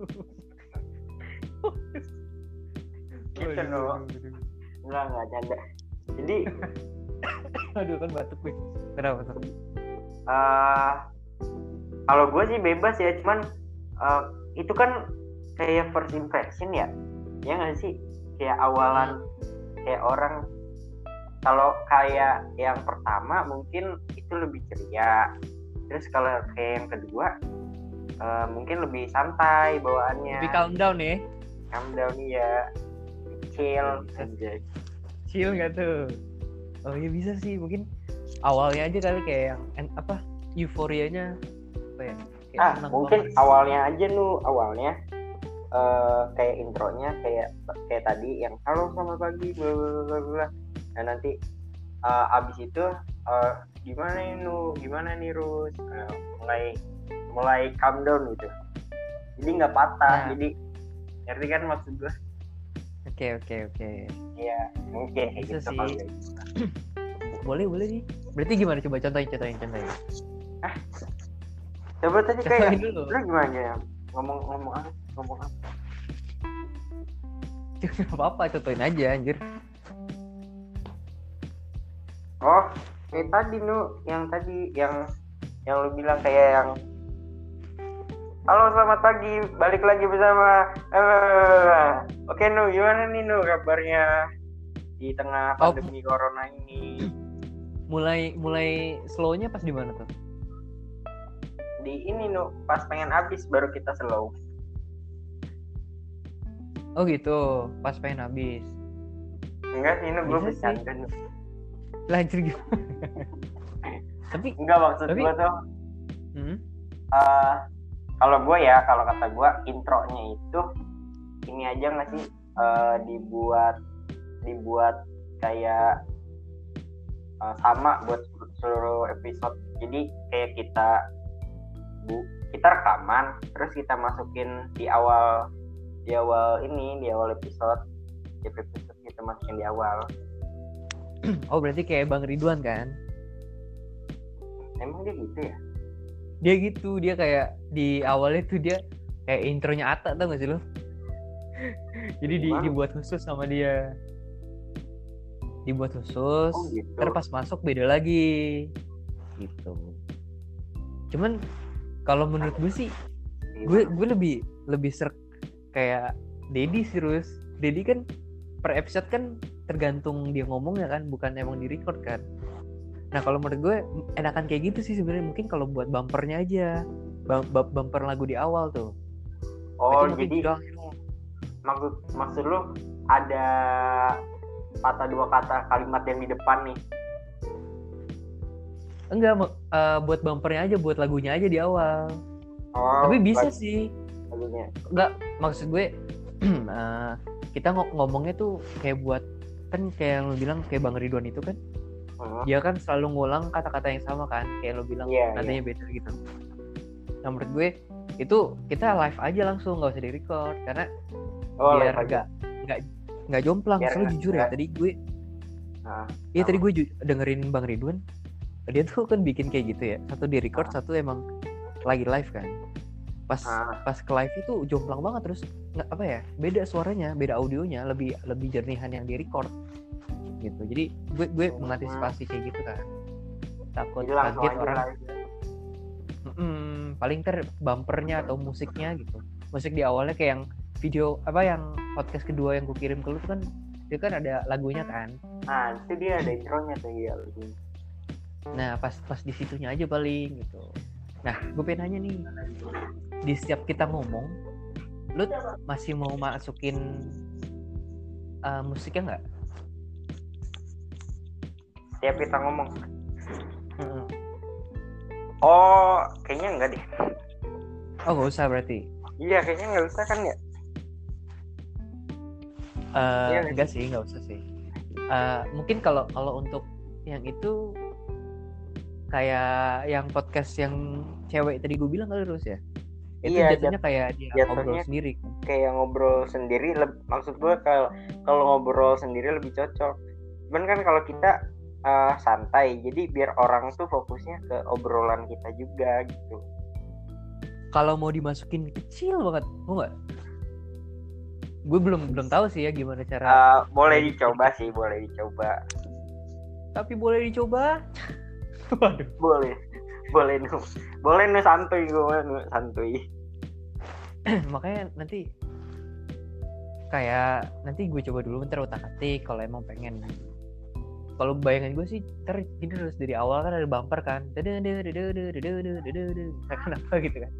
Gitu, Nu. Enggak, enggak canda. Jadi, Aduh kan batuk gue. Kenapa tuh? eh kalau gue sih bebas ya, cuman eh, itu kan kayak first impression ya. Ya nggak sih? Kayak awalan kayak orang kalau kayak yang pertama mungkin itu lebih ceria. Terus kalau kayak yang kedua eh, mungkin lebih santai bawaannya. Tapi calm down ya. calm down ya. Chill anjay. Chill nggak tuh? Oh iya bisa sih mungkin awalnya aja kali kayak yang apa euforianya apa ya? Kayak Ah, mungkin banget. awalnya aja nu awalnya eh kayak intronya kayak kayak tadi yang halo selamat pagi bla bla bla. Nah nanti eh, abis itu eh, gimana nih nu gimana nih Rus Eh, mulai mulai calm down gitu. Jadi nggak patah. Nah. Jadi ngerti kan maksud gue? Oke oke oke. Iya mungkin kayak Bisa gitu sih. ya. Boleh boleh nih. Berarti gimana coba contohin contohin contohin. Coba tadi kayak dulu. lu gimana ya? Ngomong ngomong apa? Ngomong apa? Gak apa-apa contohin aja anjir. Oh, kayak tadi nu, yang tadi yang yang lu bilang kayak yang Halo selamat pagi, balik lagi bersama eh, Oke Nu, gimana nih Nu kabarnya di tengah Oh. pandemi corona ini Mulai mulai slownya pas di mana tuh? Di ini Nu, pas pengen habis baru kita slow Oh gitu, pas pengen habis. Enggak sih. gue bercanda Lanjut gitu. Tapi Enggak maksud Tapi- gue tuh hmm, eh kalau gue ya kalau kata gue intronya itu ini aja nggak sih? Eh, dibuat dibuat kayak eh, sama buat seluruh episode. Jadi kayak kita bu kita rekaman terus kita masukin di awal di awal ini di awal episode di episode kita masukin di awal oh berarti kayak Bang Ridwan kan? emang dia gitu ya Dia gitu, dia kayak di awalnya tuh dia kayak intronya Ata tau gak sih lo? Jadi di, dibuat khusus sama dia. Dibuat khusus. oh gitu Ntar pas masuk beda lagi. Gitu. Cuman kalau menurut gue sih gue gue lebih lebih serk kayak Dedi sih Rus. Dedi kan per episode kan tergantung dia ngomong ya kan bukan emang di record kan. Nah kalau menurut gue enakan kayak gitu sih sebenarnya. Mungkin kalau buat bumpernya aja. Bum- bum- bumper lagu di awal tuh. Oh Itu jadi doang. maksud maksud lu ada patah dua kata kalimat yang di depan nih? Enggak eh, buat bumpernya aja buat lagunya aja di awal. Oh tapi bisa sih. lagunya. Enggak maksud gue eh, kita ngo- ngomongnya tuh kayak buat kan kayak yang lu bilang kayak Bang Ridwan itu kan? Hmm. dia kan selalu ngulang kata-kata yang sama kan? Kayak lo bilang Iya, nadanya beda gitu. Nah menurut gue itu kita live aja langsung nggak usah di record karena oh biar nggak nggak nggak jomplang. Biar nggak- jujur ya tadi gue Nah, iya sama. tadi gue dengerin Bang Ridwan. Dia tuh kan bikin kayak gitu ya. Satu di record Ah. satu emang lagi live kan pas Ah. pas ke live itu jomplang banget terus nggak apa ya beda suaranya beda audionya lebih lebih jernihan yang di record gitu jadi gue gue Hmm. mengantisipasi kayak gitu kan takut jadi kaget orang. Mm-mm, paling ter bumpernya atau musiknya gitu musik di awalnya kayak yang video apa yang podcast kedua yang gue kirim ke lu tuh kan itu kan ada lagunya kan nah itu dia ada intronya tuh ya lagunya. nah pas pas di situnya aja paling gitu nah gue pengen nanya nih. Di setiap kita ngomong lu masih mau masukin uh, musiknya nggak? Tiap kita ngomong. Mm-mm. oh kayaknya enggak deh. Oh gak usah berarti? Iya kayaknya nggak usah kan ya? Eh, Iya nggak enggak sih nggak usah sih. Eh, mungkin kalau kalau untuk yang itu kayak yang podcast yang cewek tadi gue bilang kali terus ya? Itu Iya, jatuhnya kayak dia jatuhnya- ngobrol sendiri kan? kayak ngobrol sendiri maksud gue kalau kalau ngobrol sendiri lebih cocok. Cuman kan kalau kita eh, santai jadi biar orang tuh fokusnya ke obrolan kita juga gitu. Kalau mau dimasukin kecil banget mau nggak? Gue belum belum tahu sih ya gimana cara Eh, boleh dicoba sih boleh dicoba. Tapi boleh dicoba waduh. Boleh. Boleh nu. Boleh nu santuy gue nu santuy. Makanya nanti kayak nanti gue coba dulu ntar otak atik kalau emang pengen. Kalau bayangan gue sih ntar gini harus dari awal kan ada bumper kan. Kenapa gitu kan.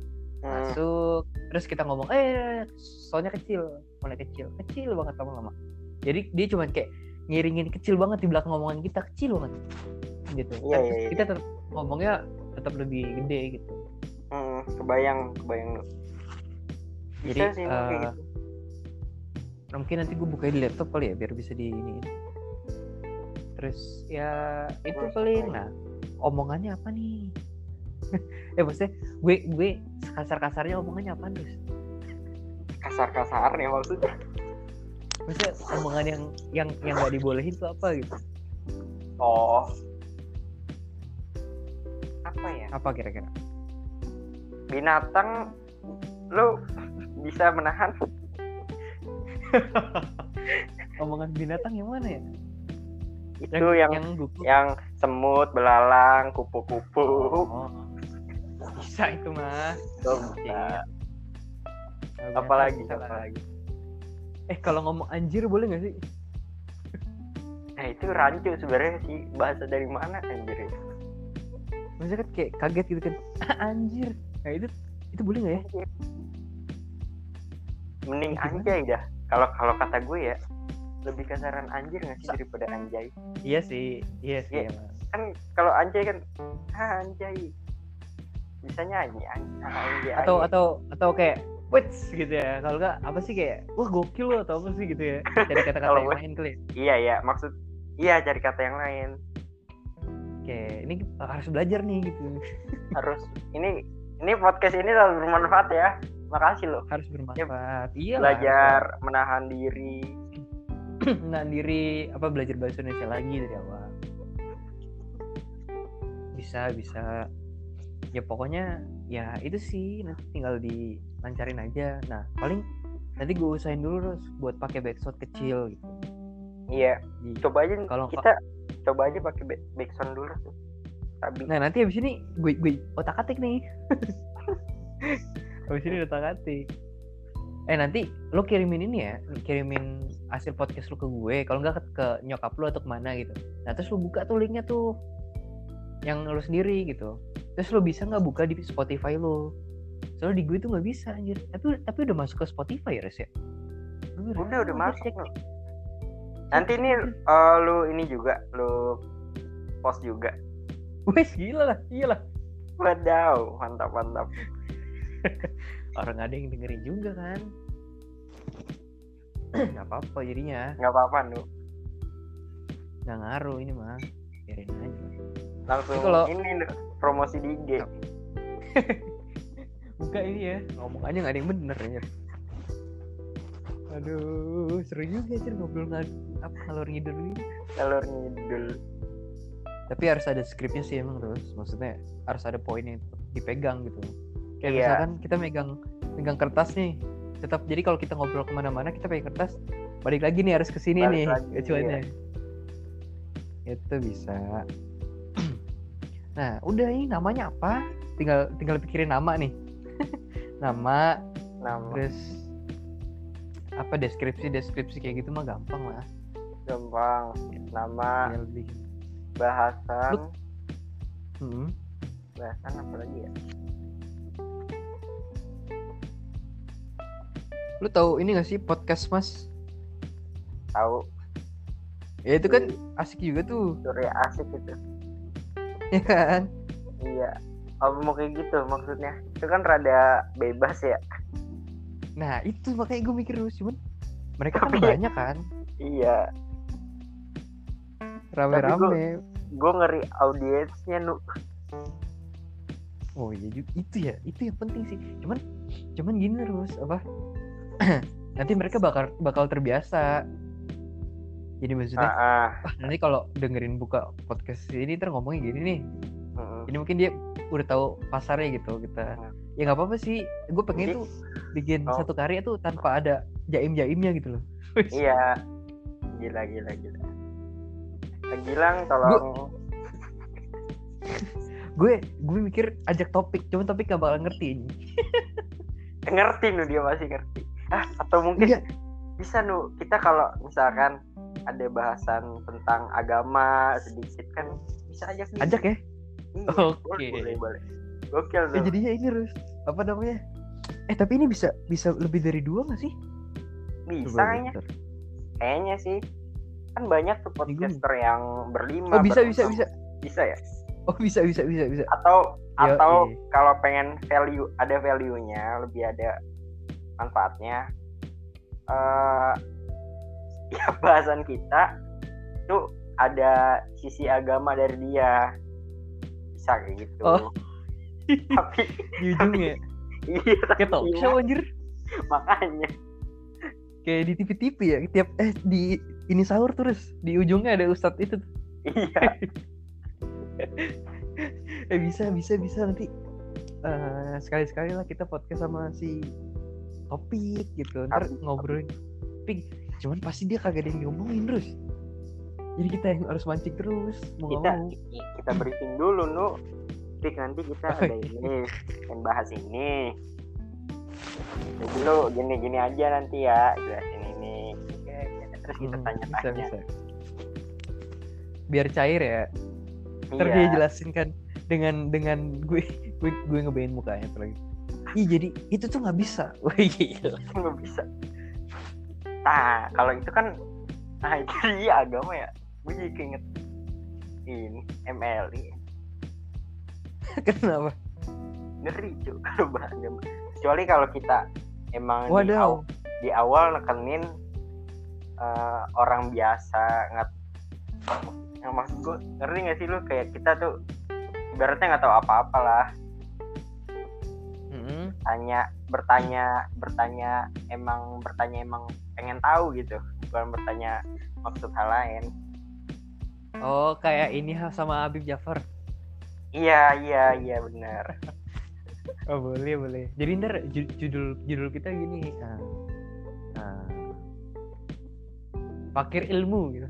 Hmm, masuk terus kita ngomong eh soalnya kecil mulai kecil. Kecil banget lama-lama. Jadi dia cuma kayak ngiringin kecil banget di belakang ngomongan kita kecil banget gitu. Iya, Kan iya, iya. kita tetap ngomongnya tetap lebih gede gitu. Hmm, kebayang kebayang. Bisa jadi sih eh, gitu. Mungkin nanti gue buka di laptop kali ya biar bisa di ini. Terus ya itu paling nah omongannya apa nih? Eh maksudnya gue gue kasar kasarnya omongannya apa terus kasar kasarnya maksudnya maksudnya omongan yang yang yang nggak dibolehin tuh apa gitu? Oh. Apa ya? Apa kira-kira? Binatang lu bisa menahan? Omongan binatang yang mana ya? Itu yang yang gugup yang semut belalang kupu-kupu. Oh. Bisa itu mah Tuh, bisa. Apalagi, apalagi? Eh kalau ngomong anjir boleh nggak sih? Nah itu rancu sebenarnya sih. Bahasa dari mana anjir? Itu? maksudnya kan kayak kaget gitu kan. Anjir. Nah itu itu boleh nggak ya? Mending anjay dah. Kalau kalau kata gue ya lebih kasaran anjir nggak sih daripada anjay? Iya sih iya sih emang. Kan kalau anjay kan ah, anjay. Bisa nyanyi anjay, anjay. Atau atau atau kayak Wits gitu ya. Kalau nggak apa sih kayak wah gokil lo atau apa sih gitu ya. Cari kata-kata yang lain kali ya. iya ya maksud iya cari kata yang lain. Kayak ini harus belajar nih gitu. Harus. Ini ini podcast ini selalu bermanfaat ya. Makasih loh. Harus bermanfaat. Iya. Lah, belajar menahan diri. Harus menahan diri apa belajar bahasa Indonesia lagi dari awal. Bisa bisa. Ya pokoknya ya itu sih. Nanti tinggal dilancarin aja. Nah paling nanti gue usahain dulu terus buat pakai backshot kecil gitu. Iya Di- coba aja Kalau- kita coba aja pakai back- backsound dulu tuh. Tapi Nah nanti abis ini gue gue otak atik nih. habis ini udah atik. Eh nanti lo kirimin ini ya kirimin hasil podcast lo ke gue kalau nggak ke, ke nyokap lo atau ke mana gitu. Nah terus lo buka tuh linknya tuh yang lo sendiri gitu. Terus lo bisa nggak buka di Spotify lo soalnya di gue tuh nggak bisa anjir. Tapi tapi udah masuk ke Spotify ya res ya? Lu udah udah lu masuk cek. nanti nih eh, lu ini juga lu post juga. Wes gila lah gila wadaw mantap mantap. Orang ada yang dengerin juga kan? Nggak apa-apa jadinya. Nggak apa-apa nu. Nggak ngaruh ini mah. Biarin aja. Langsung Ini kalau- ini promosi di IG buka ini ya. Ngomong aja nggak ada yang bener ya aduh seru juga sih ngobrol nggak apa ngalor ngidul ini. Telur ngidul. Tapi harus ada skripnya sih emang terus. Maksudnya harus ada poin yang dipegang gitu. Kayak Iya. misalkan kita megang megang kertas nih. Tetap jadi kalau kita ngobrol ke mana-mana kita pegang kertas. Balik lagi nih harus ke sini Balik nih lagi, iya. acuannya itu bisa. Nah udah ini namanya apa? Tinggal tinggal pikirin nama nih nama nama. terus apa deskripsi deskripsi kayak gitu mah gampang lah. Gampang. Nama tinggal bikin bahasan. Lu- hmm. bahasan apa lagi ya? Lu tahu ini gak sih podcast mas? Tahu. Ya itu kan asik juga tuh. Surya asik itu. Ya kan? Iya oh mau kayak gitu maksudnya? Itu kan rada bebas ya. Nah itu makanya gue mikir terus cuman mereka kan Tapi- banyak kan? iya. Rame-rame. Gue ngeri audiensnya nu. Oh iya juga. Itu ya itu yang penting sih. Cuman cuman gini terus apa? Nanti mereka bakal bakal terbiasa. Jadi maksudnya ah. ah. Nanti kalau dengerin buka podcast ini ngomongnya gini nih. Ini mungkin dia udah tahu pasarnya gitu kita Hmm. ya nggak apa-apa sih. Gue pengen Jadi- tuh bikin Oh. satu karya tuh tanpa ada jaim jaimnya gitu loh. Iya. Gila gila gila. Gilang tolong. Gue gue mikir ajak topik cuman topik gak bakal ngerti ini. Ngerti nu dia masih ngerti. Ah atau mungkin Iya. bisa nu kita kalau misalkan ada bahasan tentang agama sedikit kan bisa ajak dia. ajak ya Oke. boleh boleh boleh. Gokil ya jadinya ini harus apa namanya? Eh tapi ini bisa bisa lebih dari dua gak sih? Bisa Coba kayaknya. bentar. kayaknya sih. Kan banyak tuh podcaster yang berlima oh bisa bisa bisa. Bisa ya? Oh bisa bisa bisa bisa. Atau atau kalau pengen value ada value nya lebih ada manfaatnya eh ya bahasan kita tuh ada sisi agama dari dia bisa kayak gitu. Oh. tapi di ujungnya? iya kayak talk show anjir? Makanya. Kayak di TV-TV ya tiap eh di ini sahur terus di ujungnya ada ustadz itu. Iya. Eh bisa bisa bisa nanti. Eh sekali sekali lah kita podcast sama si topik gitu. Ntar ngobrolin tapi cuman pasti dia kagak ada yang ngomongin terus jadi kita yang harus mancing terus mau kita mau. kita briefing dulu nu. Pik nanti kita Oh, ada iya. ini yang bahas ini. Jadi lu gini-gini aja nanti ya jelasin ini. Terus kita Hmm, tanya-tanya. bisa bisa. Biar cair ya. Ntar Iya. dia jelasin kan dengan dengan gue gue gue ngebayin mukanya tuh lagi. Ih jadi itu tuh nggak bisa. Wah gila. Nggak bisa. Nah kalau itu kan nah itu dia agama ya gue jadi keinget ini MLI kenapa? Ngeri cuy agama kecuali kalau kita emang di, aw- di awal nekenin eh, orang biasa nggak yang maksud gue ngerti gak sih lu? Kayak kita tuh ibaratnya nggak tahu apa-apa lah Mm-mm. tanya bertanya bertanya emang bertanya emang pengen tahu gitu. Bukan bertanya maksud hal lain Oh kayak ini sama Habib Jafar iya iya iya benar Oh boleh boleh. Jadi ntar ju- judul judul kita gini. ah, ah, Fakir ilmu gitu.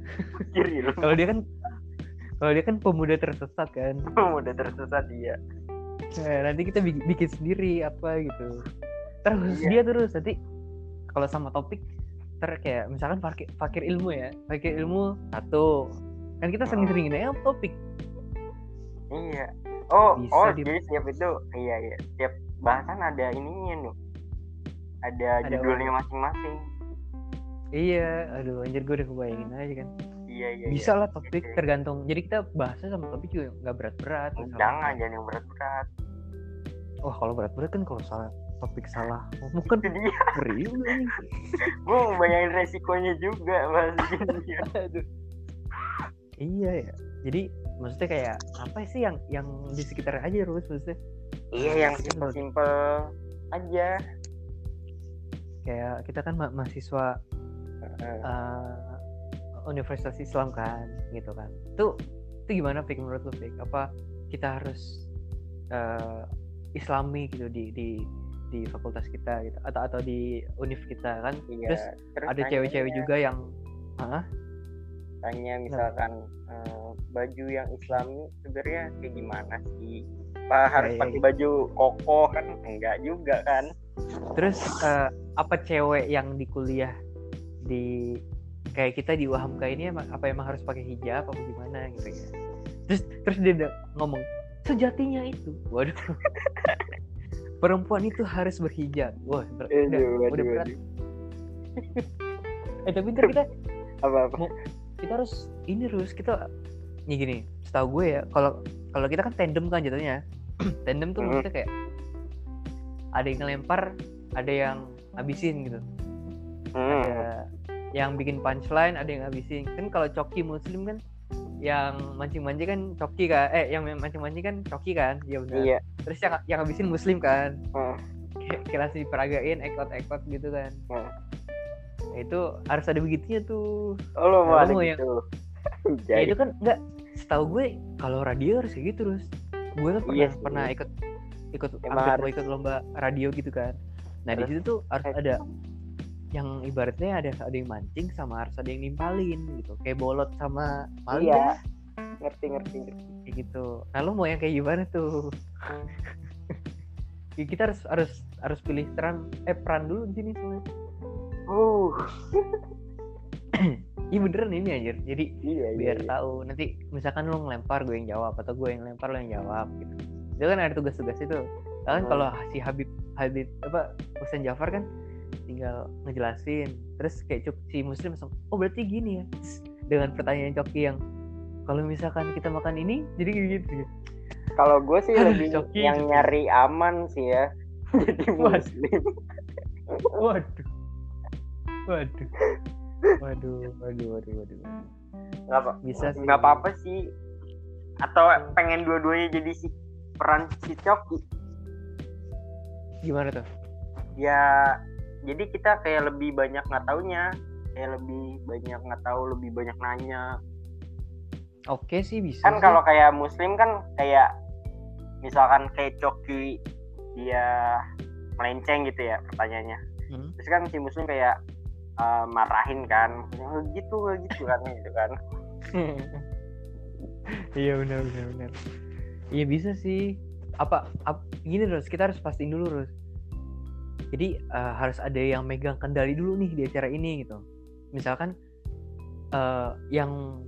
kiri lu Kalau dia kan kalau dia kan pemuda tersesat kan. udah tersesat dia Nah, nanti kita bi- bikin sendiri apa gitu. terus Iya. dia terus nanti kalau sama topik ter kayak misalkan fakir, fakir ilmu ya fakir ilmu satu kan kita sering-seringin aja topik Iya. Oh, Bisa oh, di- jadi setiap itu iya iya. Setiap bahasan ada ininya nih. Ada, Ada judulnya masing-masing. iya aduh anjir gue udah kebayangin aja kan Iya iya. bisa iya. lah topik Oke. tergantung jadi kita bahasnya sama topik juga nggak berat-berat. Jangan jangan yang berat-berat. wah kalau berat-berat kan kalau salah topik salah ngomong kan ngeri. Gue mau bayangin resikonya juga dia. Aduh. Iya ya. Jadi maksudnya kayak apa sih yang yang di sekitar aja terus maksudnya? Iya yang simpel-simpel aja. kayak kita kan ma- mahasiswa eh, Universitas Islam kan gitu kan. Itu itu gimana Fik menurut lu Fik? Apa kita harus eh, Islami gitu di di di fakultas kita gitu atau atau di univ kita kan? Iya. terus ada cewek-cewek juga yang ah Tanya misalkan eh, baju yang Islami sebenarnya kayak gimana sih? Apa harus iya, pakai iya. baju koko kan? Enggak juga kan? terus eh, apa cewek yang di kuliah di kayak kita di UHAMKA ini emang apa emang harus pakai hijab apa gimana gitu ya terus terus dia ngomong sejatinya itu waduh perempuan itu harus berhijab wah ber- udah, Aduh, udah aduh, berat eh tapi ntar kita Apa-apa? Kita harus ini terus kita nih gini setahu gue ya kalau kalau kita kan tandem kan jatuhnya tandem tuh Mhm. maksudnya kayak ada yang ngelempar ada yang ngabisin gitu Hmm. ada yang bikin punchline ada yang ngabisin kan kalau coki muslim kan yang mancing-mancing kan coki kan eh yang mancing-mancing kan coki kan iya benar Iya. terus yang yang ngabisin muslim kan Hmm. kayak kayak langsung diperagain ekot-ekot gitu kan Hmm. Nah, itu harus ada begitunya tuh Oh, lo mau Nah, lo yang- gitu. ya Jadi, itu kan enggak setahu gue kalau radio harus kayak gitu terus gue kan pernah Iya sih. pernah ikut ikut Emang hampir ikut lomba radio gitu kan nah di situ tuh harus Eh. ada yang ibaratnya ada ada yang mancing sama harus ada yang nimpalin gitu kayak bolot sama maling Iya. ngerti ngerti ngerti. kayak gitu nah lu mau yang kayak gimana tuh. Ya, kita harus harus harus pilih peran eh peran dulu di sini soalnya Uh, iya beneran ini anjir jadi iya iya. biar iya. tahu nanti misalkan lu ngelempar gue yang jawab atau gue yang lempar lu yang jawab gitu itu kan ada tugas-tugas itu kan Hmm. kalau si Habib Habib apa Husain Jafar kan tinggal ngejelasin terus kayak cuk si muslim langsung oh berarti gini ya dengan pertanyaan coki yang kalau misalkan kita makan ini jadi gini gitu Kalau gue sih Aduh, lebih coki, yang coki. nyari aman sih ya. Jadi muslim. waduh waduh waduh waduh waduh waduh Nggak apa. bisa sih Nggak apa-apa sih. Atau pengen dua-duanya jadi si peran si Coki. gimana tuh Ya, jadi kita kayak lebih banyak nggak taunya. Kayak lebih banyak nggak tahu, lebih banyak nanya. oke sih bisa kan sih. kalau kayak muslim kan kayak misalkan kayak coki dia melenceng gitu ya pertanyaannya Hmm. terus kan si muslim kayak eh, marahin kan. "Oh, gitu gitu kan gitu kan. Iya benar benar benar. Iya bisa sih. Apa, ap- gini terus kita harus pastiin dulu terus jadi eh, harus ada yang megang kendali dulu nih di acara ini gitu. Misalkan eh, yang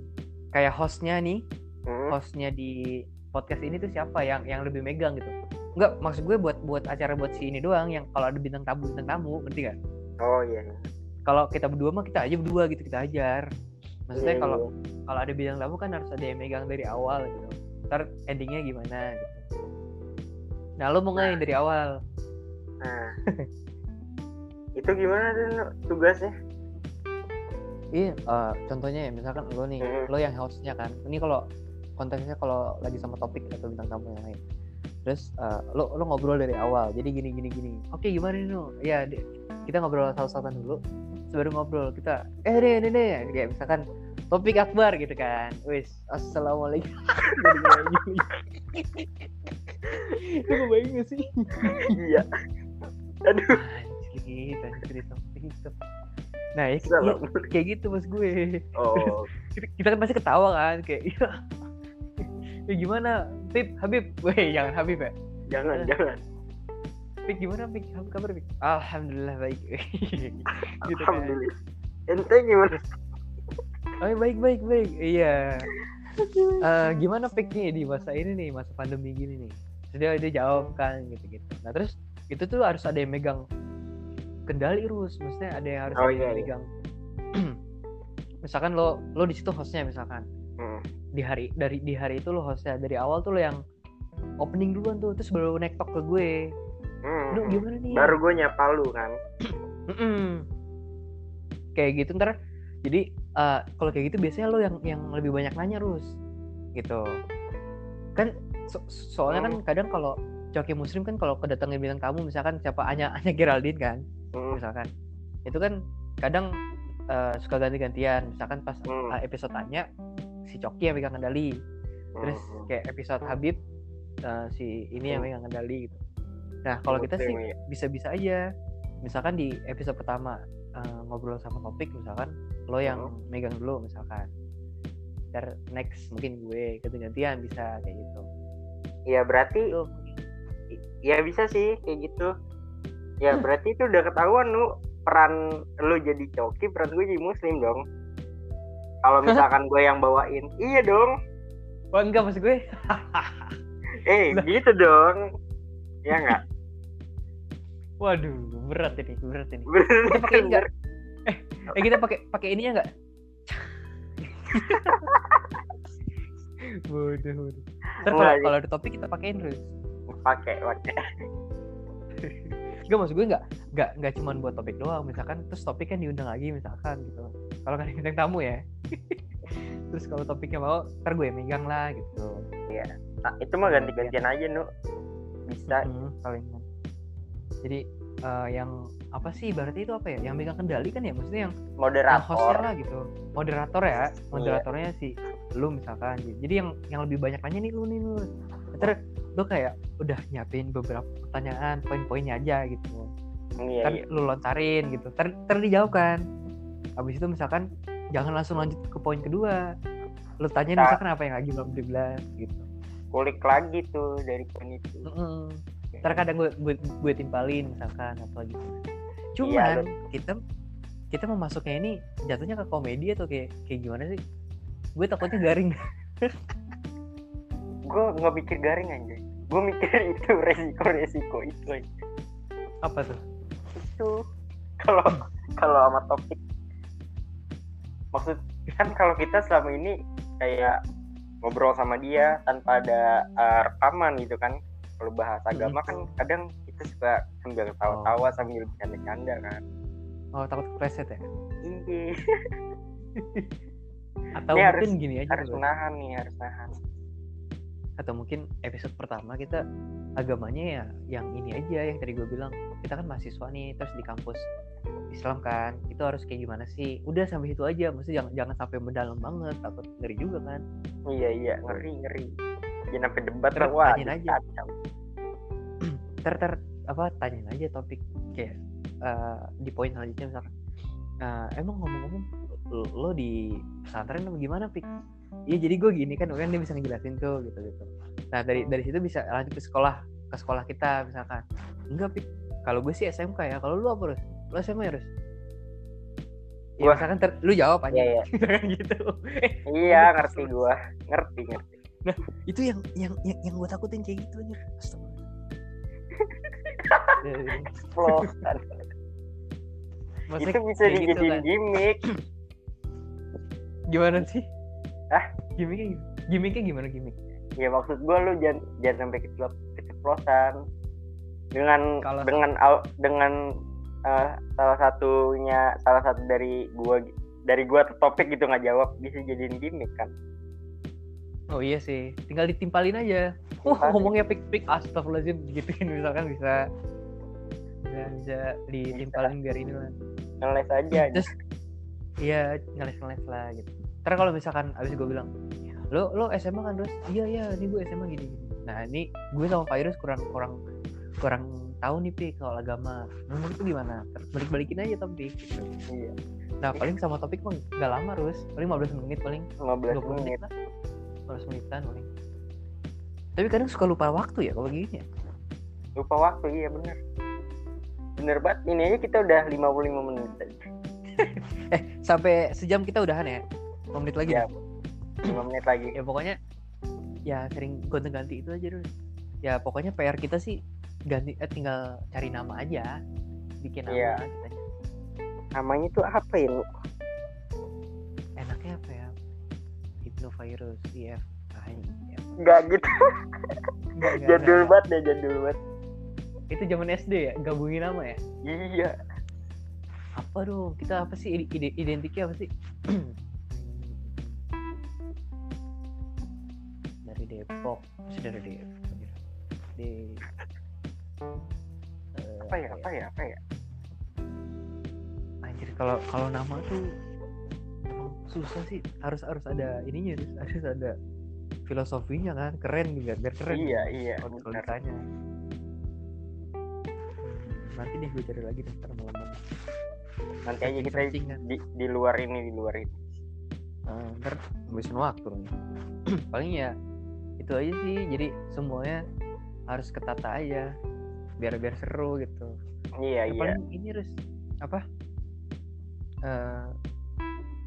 kayak hostnya nih Hmm, hostnya di podcast ini tuh siapa yang yang lebih megang gitu. Enggak, maksud gue buat buat acara buat si ini doang yang kalau ada bintang tamu bintang tamu ngerti gak? oh iya Kalau kita berdua mah kita aja berdua gitu kita ajar. Maksudnya Iya, kalau iya. kalau ada bintang tamu kan harus ada yang megang dari awal gitu. Ntar endingnya gimana gitu. Nah lo mau nggak yang dari awal? Nah. Itu gimana tuh tugasnya? Iya eh, contohnya ya misalkan lo nih Hmm. lo yang hostnya kan. Ini kalau konteksnya kalau lagi sama topik atau bintang tamu yang lain. Terus eh, lo lo ngobrol dari awal. Jadi gini gini gini. Oke gimana nih no ya kita ngobrol satu-satuan dulu sebelum ngobrol kita eh deh deh deh kayak misalkan topik akbar gitu kan. Wis assalamualaikum. Itu kebayang gak sih? Iya. Aduh. Anjir anjir topik itu. Nah ya, ya, kayak gitu mas gue. Oh. Kita, kita kan pasti ketawa kan kayak ya gimana Habib? Habib weh jangan Habib ya. Jangan jangan Pik gimana Pik? Apa kabar Pik? Alhamdulillah baik. gitu kan. Alhamdulillah. Ente gimana? Oh baik baik baik. Iya. Eh, gimana Pik nih di masa ini nih masa pandemi gini nih? Terus dia jawab kan gitu gitu. Nah terus itu tuh harus ada yang megang kendali terus. Maksudnya ada yang harus Oh, ada iya, yang iya. megang. misalkan lo lo di situ hostnya misalkan Hmm. di hari dari di hari itu lo hostnya dari awal tuh lo yang opening duluan tuh terus baru nektok ke gue. Hmm. Lu gimana nih? Baru gue nyapa lu kan. Kayak gitu ntar jadi eh, kalau kayak gitu biasanya lo yang yang lebih banyak nanya terus gitu kan so- soalnya kan kadang kalau coki muslim kan kalau kedatangan bintang tamu misalkan siapa Anya Anya Geraldine kan Hmm. misalkan itu kan kadang eh, suka ganti-gantian misalkan pas Hmm. eh, episode Anya si Coki yang pegang kendali terus Hmm. kayak episode Habib eh, si ini yang pegang kendali gitu nah kalau kita sih bisa-bisa aja misalkan di episode pertama eh, ngobrol sama topik misalkan lo yang Hmm. megang dulu misalkan ntar next mungkin gue ganti-gantian bisa kayak gitu Ya berarti itu ya bisa sih kayak gitu. Ya berarti itu udah ketahuan lu peran lu jadi coki, peran gue jadi muslim dong. Kalau misalkan gue yang bawain, iya dong. oh enggak maksud gue Eh gitu dong. Ya nggak? Waduh berat ini berat ini. Kita pakai ini nggak? Bener. eh kita pakai pakai ininya enggak bodoh bodoh ntar kalau ada topik kita pakein terus Pakai pakai. Gak maksud gue nggak nggak nggak cuma buat topik doang. Misalkan terus topik kan diundang lagi misalkan gitu. Kalau kan bintang tamu ya. Terus kalau topiknya mau ntar gue yang megang lah gitu. Nah, itu mah ganti-gantian aja nu. Bisa. Mhm, paling jadi eh, yang apa sih berarti itu apa ya? Yang megang kendali kan ya? Maksudnya yang, yang hostnya Moderator. lah gitu. Moderator ya? Moderatornya si lu misalkan. Jadi yang yang lebih banyak nanya nih lu nih lu. Ntar lu kayak udah nyiapin beberapa pertanyaan poin-poinnya aja gitu. Iya, kan iya. lu lontarin gitu. Ter, ter dijawab kan habis itu misalkan jangan langsung lanjut ke poin kedua. Lu tanya Nah. misalkan apa yang lagi belum dibilang gitu. Kulik lagi tuh dari poin itu. Mm-mm. ntar kadang gue, gue gue timpalin misalkan apa gitu Iya, cuman kita kita mau masuknya ini jatuhnya ke komedi atau kayak kayak gimana sih? Gue takutnya garing. Gue nggak mikir garing aja. Gue mikir itu resiko-resiko itu aja. apa tuh? Itu kalau kalau sama topik. Maksud kan kalau kita selama ini kayak ngobrol sama dia tanpa ada uh, rekaman gitu kan kalau bahas agama kan kadang kita suka sambil ketawa-tawa sambil bercanda-canda kan. Oh takut kepleset ya? Iya atau Ini mungkin harus- gini aja harus Bro. menahan nih harus nahan. Atau mungkin episode pertama kita agamanya ya yang ini aja yang tadi gue bilang. Kita kan mahasiswa nih terus di kampus Islam kan. Itu harus kayak gimana sih? Udah sampai situ aja maksudnya jangan jangan sampai mendalam banget takut ngeri juga kan? Iya iya. Ngeri ngeri. Jangan sampai debat Terus wah aja. kacau. Ter ter apa tanyain aja topik kayak eh, di poin selanjutnya misalkan. "Eh, emang ngomong-ngomong lo, lo di pesantren apa gimana pik? Iya jadi gue gini kan kan dia bisa ngejelasin tuh gitu gitu. Nah dari dari situ bisa lanjut ke sekolah ke sekolah kita misalkan. Enggak pik. Kalau gue sih SMK ya. Kalau lu apa Rus? lu SMA ya Rus? Ya, Gua- misalkan ter- lu jawab aja. Iya iya. Gitu. Iya ngerti gua. ngerti ngerti. Itu yang yang yang, yang gue takutin kayak gitu aja Flow, kan. itu bisa dijadiin gimmick gimana sih? Hah? Gimiknya, gimiknya gimana gimik? ya maksud gua lu jangan jangan sampai keceplosan dengan Kalau- dengan dengan eh, salah satunya salah satu dari gua dari gua topik gitu nggak jawab bisa jadiin gimmick kan Oh iya sih, tinggal ditimpalin aja. Wah Timpalin. ngomongnya pik pik astagfirullahaladzim gituin misalkan bisa bisa, bisa ditimpalin biar ini lah. ngeles aja Terus iya ngeles ngeles lah gitu. Ntar kalau misalkan abis gue bilang lo lo SMA kan terus iya iya ini gue SMA gini gini. Nah ini gue sama Virus kurang kurang kurang tahu nih pik soal agama. Menurut itu gimana? Balik balikin aja topik. Gitu. iya Nah paling sama topik mah gak lama terus, paling 15 menit paling 15 20 menit menit lah 15 menitan paling tapi kadang suka lupa waktu ya kalau gini ya lupa waktu iya bener bener banget ini aja kita udah 55 menit tadi. eh sampai sejam kita udahan ya 5 menit lagi Ya. nih. 5 menit lagi. ya pokoknya ya sering gonta-ganti itu aja dulu ya pokoknya PR kita sih ganti eh, tinggal cari nama aja bikin nama Iya. kita Namanya tuh apa ya? Lu? enaknya apa ya Hypnovirus IF. Enggak gitu. Nggak, jadul banget deh, jadul banget. Itu zaman SD ya gabungin nama ya Iya. apa dong kita apa sih ide, ide- identiknya apa sih dari Depok dari Depok aja. di eh, Apa ya? Apa ya? Apa ya? anjir kalau kalau nama tuh susah sih harus harus ada ininya harus, harus ada filosofinya kan keren juga biar keren Iya, iya. kalau ditanya nanti deh gue cari lagi deh ntar malam Nanti aja kita Searching kan. di, di luar ini, di luar ini. Ah, ntar ngabisin waktu nih paling ya itu aja sih jadi semuanya harus ketata aja biar biar seru gitu Iya, Yang iya. paling ini harus apa Eh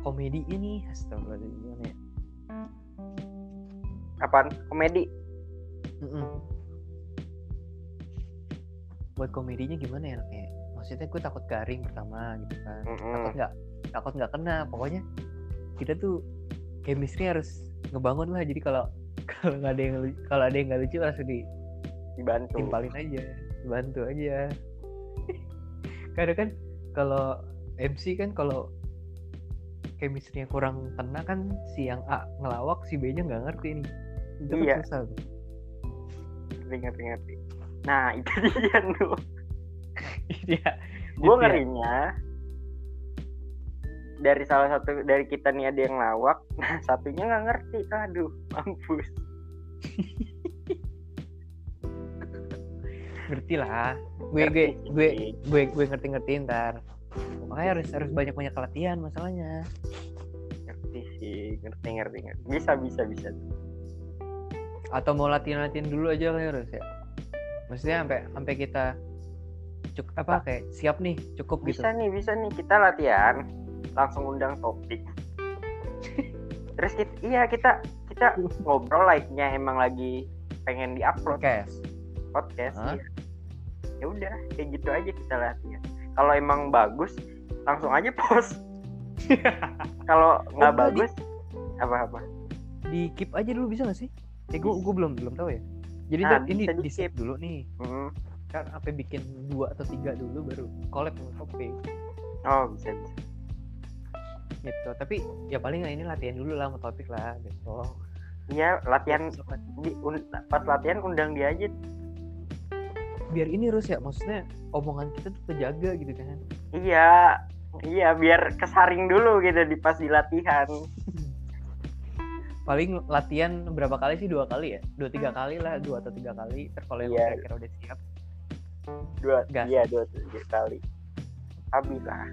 komedi ini astagfirullahaladzim ya Apaan? Komedi. Mm-mm. Buat komedinya gimana ya enaknya maksudnya gue takut garing pertama gitu kan takut Mm-mm. nggak takut nggak kena pokoknya kita tuh chemistry harus ngebangun lah jadi kalau kalau nggak ada yang kalau ada yang nggak lucu langsung Dibantu. ditimpalin aja dibantu aja karena kan kalau MC kan kalau chemistry-nya kurang kena kan si yang A ngelawak si B nya nggak ngerti nih itu kan Iya. susah tuh Ngerti, ngerti, ngerti. Nah, itu dia lu. Iya. Gue ya. ngerinya dari salah satu dari kita nih ada yang lawak, nah satunya nggak ngerti. Aduh, mampus. ngerti lah gue Ngerti gue gue gue gue ngerti ngerti ntar makanya harus harus banyak banyak latihan masalahnya Ngerti sih, ngerti, ngerti, ngerti. Bisa, bisa, bisa. atau mau latihan latihan dulu aja kali harus ya maksudnya sampai sampai kita cuk apa kayak siap nih cukup gitu Bisa nih, bisa nih kita latihan, langsung undang topik. Terus kita, iya kita kita ngobrol like-nya emang lagi pengen diupload podcast podcast. Hah? iya. Ya udah, kayak gitu aja kita latihan. Kalau emang bagus, langsung aja post. Kalau nggak di- bagus, apa-apa. di keep aja dulu bisa gak sih eh gue gue belum belum tahu ya jadi Nah, ini di save dulu nih Mm. kan sampai bikin dua atau tiga dulu baru collab sama topik Oh bisa bisa. gitu tapi ya paling ini latihan dulu lah sama topik lah besok Iya latihan kan. di, un- pas latihan undang dia aja. biar ini terus ya maksudnya omongan kita tuh terjaga gitu kan Iya iya biar kesaring dulu gitu di pas di latihan. paling latihan berapa kali sih dua kali ya dua tiga kali lah dua atau tiga kali terus kalau yang kira-kira udah siap Dua Gas. iya dua tiga kali. Habis lah.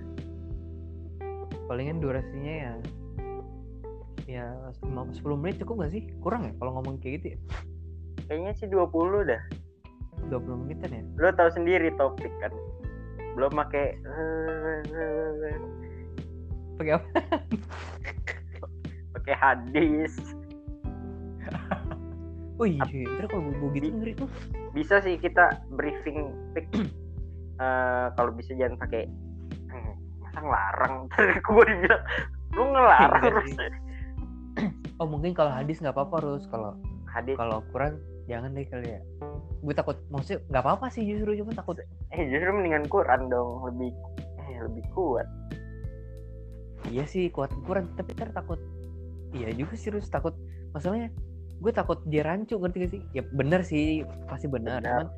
palingan durasinya ya ya 10 menit cukup gak sih kurang ya kalau ngomong kayak gitu ya Kayaknya sih 20 dah. 20 menitan ya Lo tahu sendiri topik kan. Belum pakai pakai apa pakai hadis. oh iya ntar kalau gue gitu ngeri tuh. Bisa sih kita briefing pick. Eh, kalau bisa jangan pakai hmm, masa ngelarang? Ntar gue dibilang lu ngelarang Iya terus. oh mungkin kalau hadis nggak apa-apa harus kalau hadis. kalau Quran jangan deh kali ya. Gue takut maksudnya nggak apa-apa sih justru cuma takut eh justru mendingan Quran dong lebih eh lebih kuat. Iya sih kuat Quran. Tapi ntar takut iya juga sih terus takut masalahnya gue takut dia rancu ngerti gak sih? Ya bener sih pasti benar Benar. cuman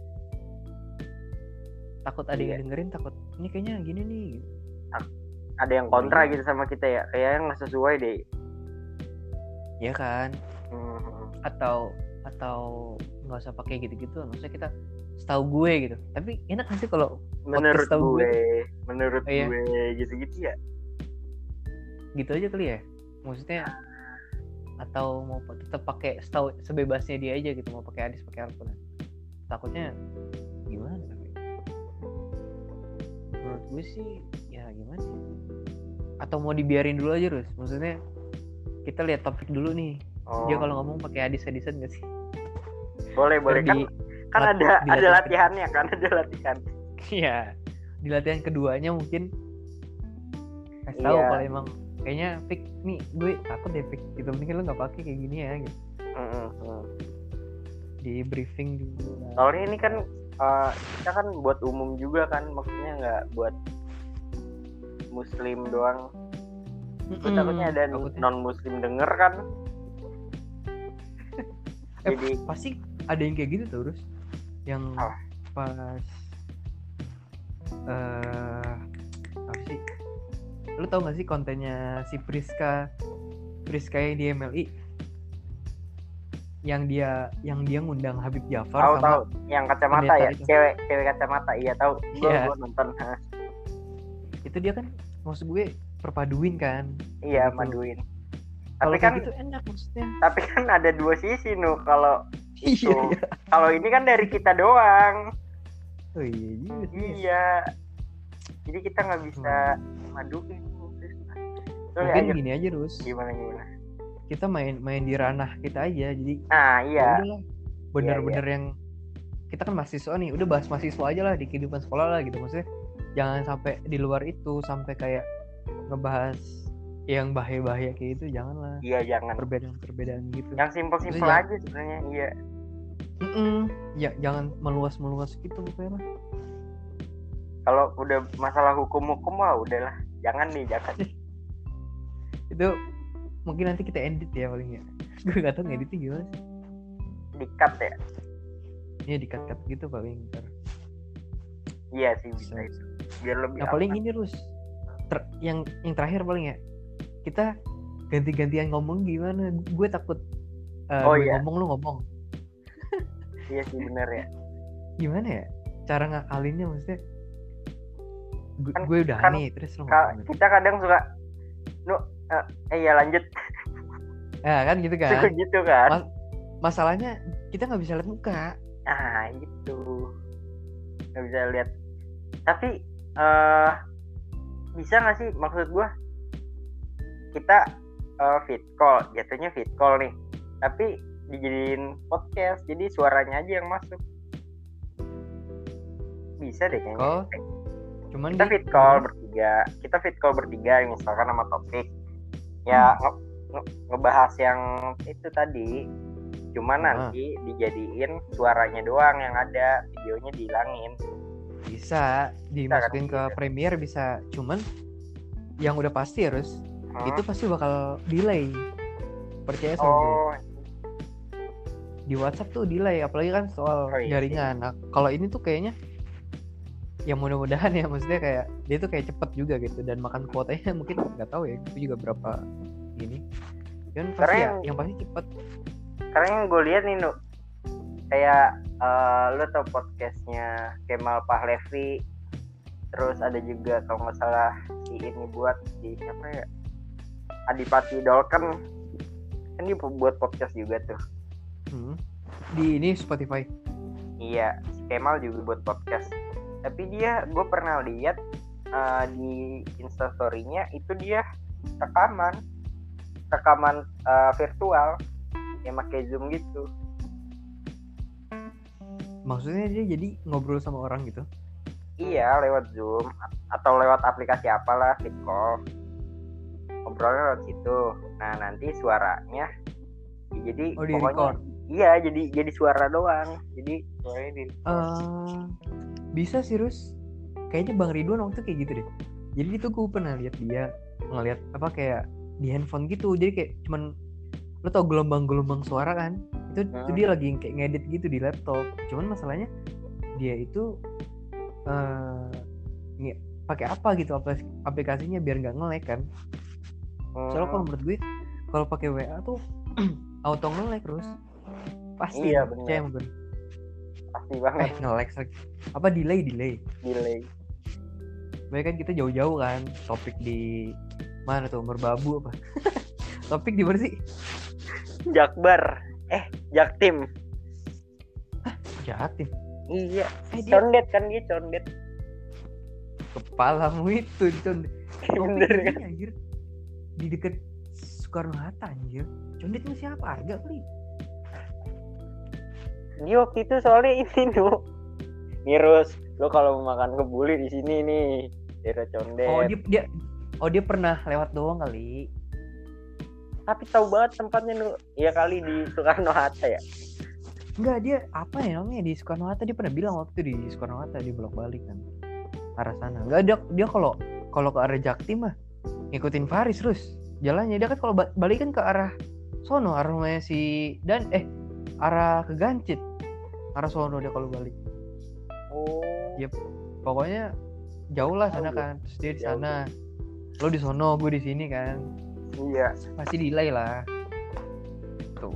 takut ada Iya. yang dengerin takut ini kayaknya gini nih ada yang kontra gitu sama kita ya kayaknya nggak sesuai deh ya kan? Hmm, atau atau nggak usah pakai gitu-gitu maksudnya kita setahu gue gitu. Tapi enak sih kalau menurut gue, gue. menurut Oh, iya. gue gitu-gitu ya. Gitu aja kali ya? Maksudnya atau mau tetap pakai setahu sebebasnya dia aja gitu mau pakai hadis pakai Al-Quran takutnya gimana tapi gue sih ya gimana ya? atau mau dibiarin dulu aja terus maksudnya kita lihat topik dulu nih. Oh, dia kalau ngomong pakai adis adisan gak sih? Boleh boleh. Kan di- kan lat- ada di ada latihan latihannya kan? Ada latihan. Iya. Di latihan keduanya mungkin. Kasih tahu Iya. kalau emang kayaknya fix nih gue takut deh fix gitu mending lu nggak pakai kayak gini ya gitu. Mm, mm. Di briefing lah. Soalnya ini kan eh, kita kan buat umum juga kan maksudnya nggak buat muslim doang. Gue Mm-mm. takutnya ada Takutnya- non muslim denger kan. Eh, Jadi pasti ada yang kayak gitu terus yang Apa? pas eh apa sih lu tau gak sih kontennya si Priska Priska yang di MLI yang dia yang dia ngundang Habib Jafar tahu sama tahu. Yang kacamata ya? itu. cewek cewek kacamata. Iya tahu. Gue Iya. gue nonton. Itu dia kan maksud gue perpaduin kan? Iya Gitu. maduin tapi kan gitu enak maksudnya. tapi kan ada dua sisi nu. Kalau iya iya. kalau ini kan dari kita doang. Oh iya sih. iya. Jadi kita nggak bisa maduin Tuh, mungkin ayo. gini aja terus gimana gimana? Kita main main di ranah kita aja jadi nah ya iya udahlah bener-bener yang kita kan mahasiswa nih udah bahas mahasiswa aja lah di kehidupan sekolah lah gitu. Maksudnya jangan sampai di luar itu sampai kayak ngebahas yang bahaya-bahaya kayak itu janganlah. Iya jangan. Perbedaan-perbedaan gitu. Yang simpel simpel Maksudnya aja sebenarnya iya. Mm-mm. ya jangan meluas-meluas gitu pokoknya mah. kalau udah masalah hukum hukum wah udahlah jangan nih jangan itu mungkin nanti kita edit ya paling ya gue gak tau ngeditnya gimana sih dikat ya ya di cut gitu paling ntar iya sih bisa Bisa. itu biar lebih Nah paling ini terus ter- yang yang terakhir paling ya kita ganti-gantian ngomong gimana? Gue takut uh, Oh, gue iya. ngomong lu ngomong. iya sih bener ya Gimana ya? Cara ngakalinnya maksudnya? Gu- Kan- gue udah kan nih terus lu Ka- ngomong. kita kadang suka nu eh, eh ya lanjut Ya kan gitu kan. suka gitu kan Mas- Masalahnya kita nggak bisa lihat muka. ah itu nggak bisa lihat tapi eh bisa nggak sih maksud gua kita eh, fit call jatuhnya fit call nih tapi dijadiin podcast jadi suaranya aja yang masuk bisa deh kayaknya Call? Cuman kita fit call bertiga kita fit call bertiga misalkan sama topik ya nge- nge- ngebahas yang itu tadi cuman Ah. nanti dijadiin suaranya doang yang ada videonya dihilangin bisa dimasukin ke bisa. Premiere bisa. Cuman yang udah pasti harus Hmm. itu pasti bakal delay. Percaya sama gue. oh di WhatsApp tuh delay apalagi kan soal Oh, iya jaringan. Nah, kalau ini tuh kayaknya ya mudah-mudahan ya maksudnya kayak dia tuh kayak cepet juga gitu dan makan kuotanya mungkin nggak tahu ya itu juga berapa ini. Kan pasti Karena ya, yang- yang pasti cepet. sekarang yang gue lihat nih nu kayak eh, lo tau podcastnya Kemal Pahlevi terus ada juga kalau nggak salah si ini buat si siapa ya Adipati Dolken kan dia buat podcast juga tuh Hmm. Di ini Spotify. Iya, si Kemal juga buat podcast. Tapi dia, gue pernah lihat eh, di instastorynya itu dia rekaman, rekaman eh, virtual yang pakai zoom gitu. Maksudnya dia jadi ngobrol sama orang gitu. Iya, lewat zoom atau lewat aplikasi apalah, fit call. Ngobrolnya lewat situ. Nah nanti suaranya, ya jadi Oh, pokoknya record. iya jadi jadi suara doang. Jadi suaranya di bisa sih Rus. Kayaknya Bang Ridwan waktu itu kayak gitu deh. Jadi itu gue pernah lihat dia ngeliat apa kayak di handphone gitu. Jadi kayak cuman lo tau gelombang-gelombang suara kan? Itu, itu Hmm. dia lagi kayak ngedit gitu di laptop. Cuman masalahnya dia itu eh nge- pakai apa gitu aplik- aplikasinya biar nggak nge-lag kan? Soalnya kalau Hmm, menurut gue kalau pakai WA tuh auto nge-lag terus. Pasti. Iya, bener. percaya sama gue. Pasti Eh banget nge-lag lagi. Apa delay delay? delay. Baik kan kita jauh-jauh kan topik di mana tuh merbabu apa? topik di mana sih? Jakbar, eh Jaktim. Jatim. Iya, Eh dia condet kan dia condet. kepalamu itu condet kan anjir di deket Soekarno Hatta anjir condet itu siapa harga kali dia waktu itu soalnya ini tuh Mirus lo kalau mau makan kebuli di sini nih daerah condet. Oh dia dia oh dia pernah lewat doang kali. Tapi tahu banget tempatnya nu ya kali di Soekarno Hatta ya? Enggak dia apa ya namanya di Soekarno Hatta dia pernah bilang waktu di Soekarno Hatta dia bolak balik kan arah sana. Enggak dia dia kalau kalau ke arah Jakti mah ngikutin Faris terus jalannya. Dia kan kalau ba- balik kan ke arah sono arah rumahnya si dan eh arah ke Gancit. Arah sono dia kalau balik. Oh. Yep. pokoknya jauh lah sana Jauh. kan. Terus dia di sana. Lo di sono gue di sini kan. Iya. Pasti delay lah. Tuh.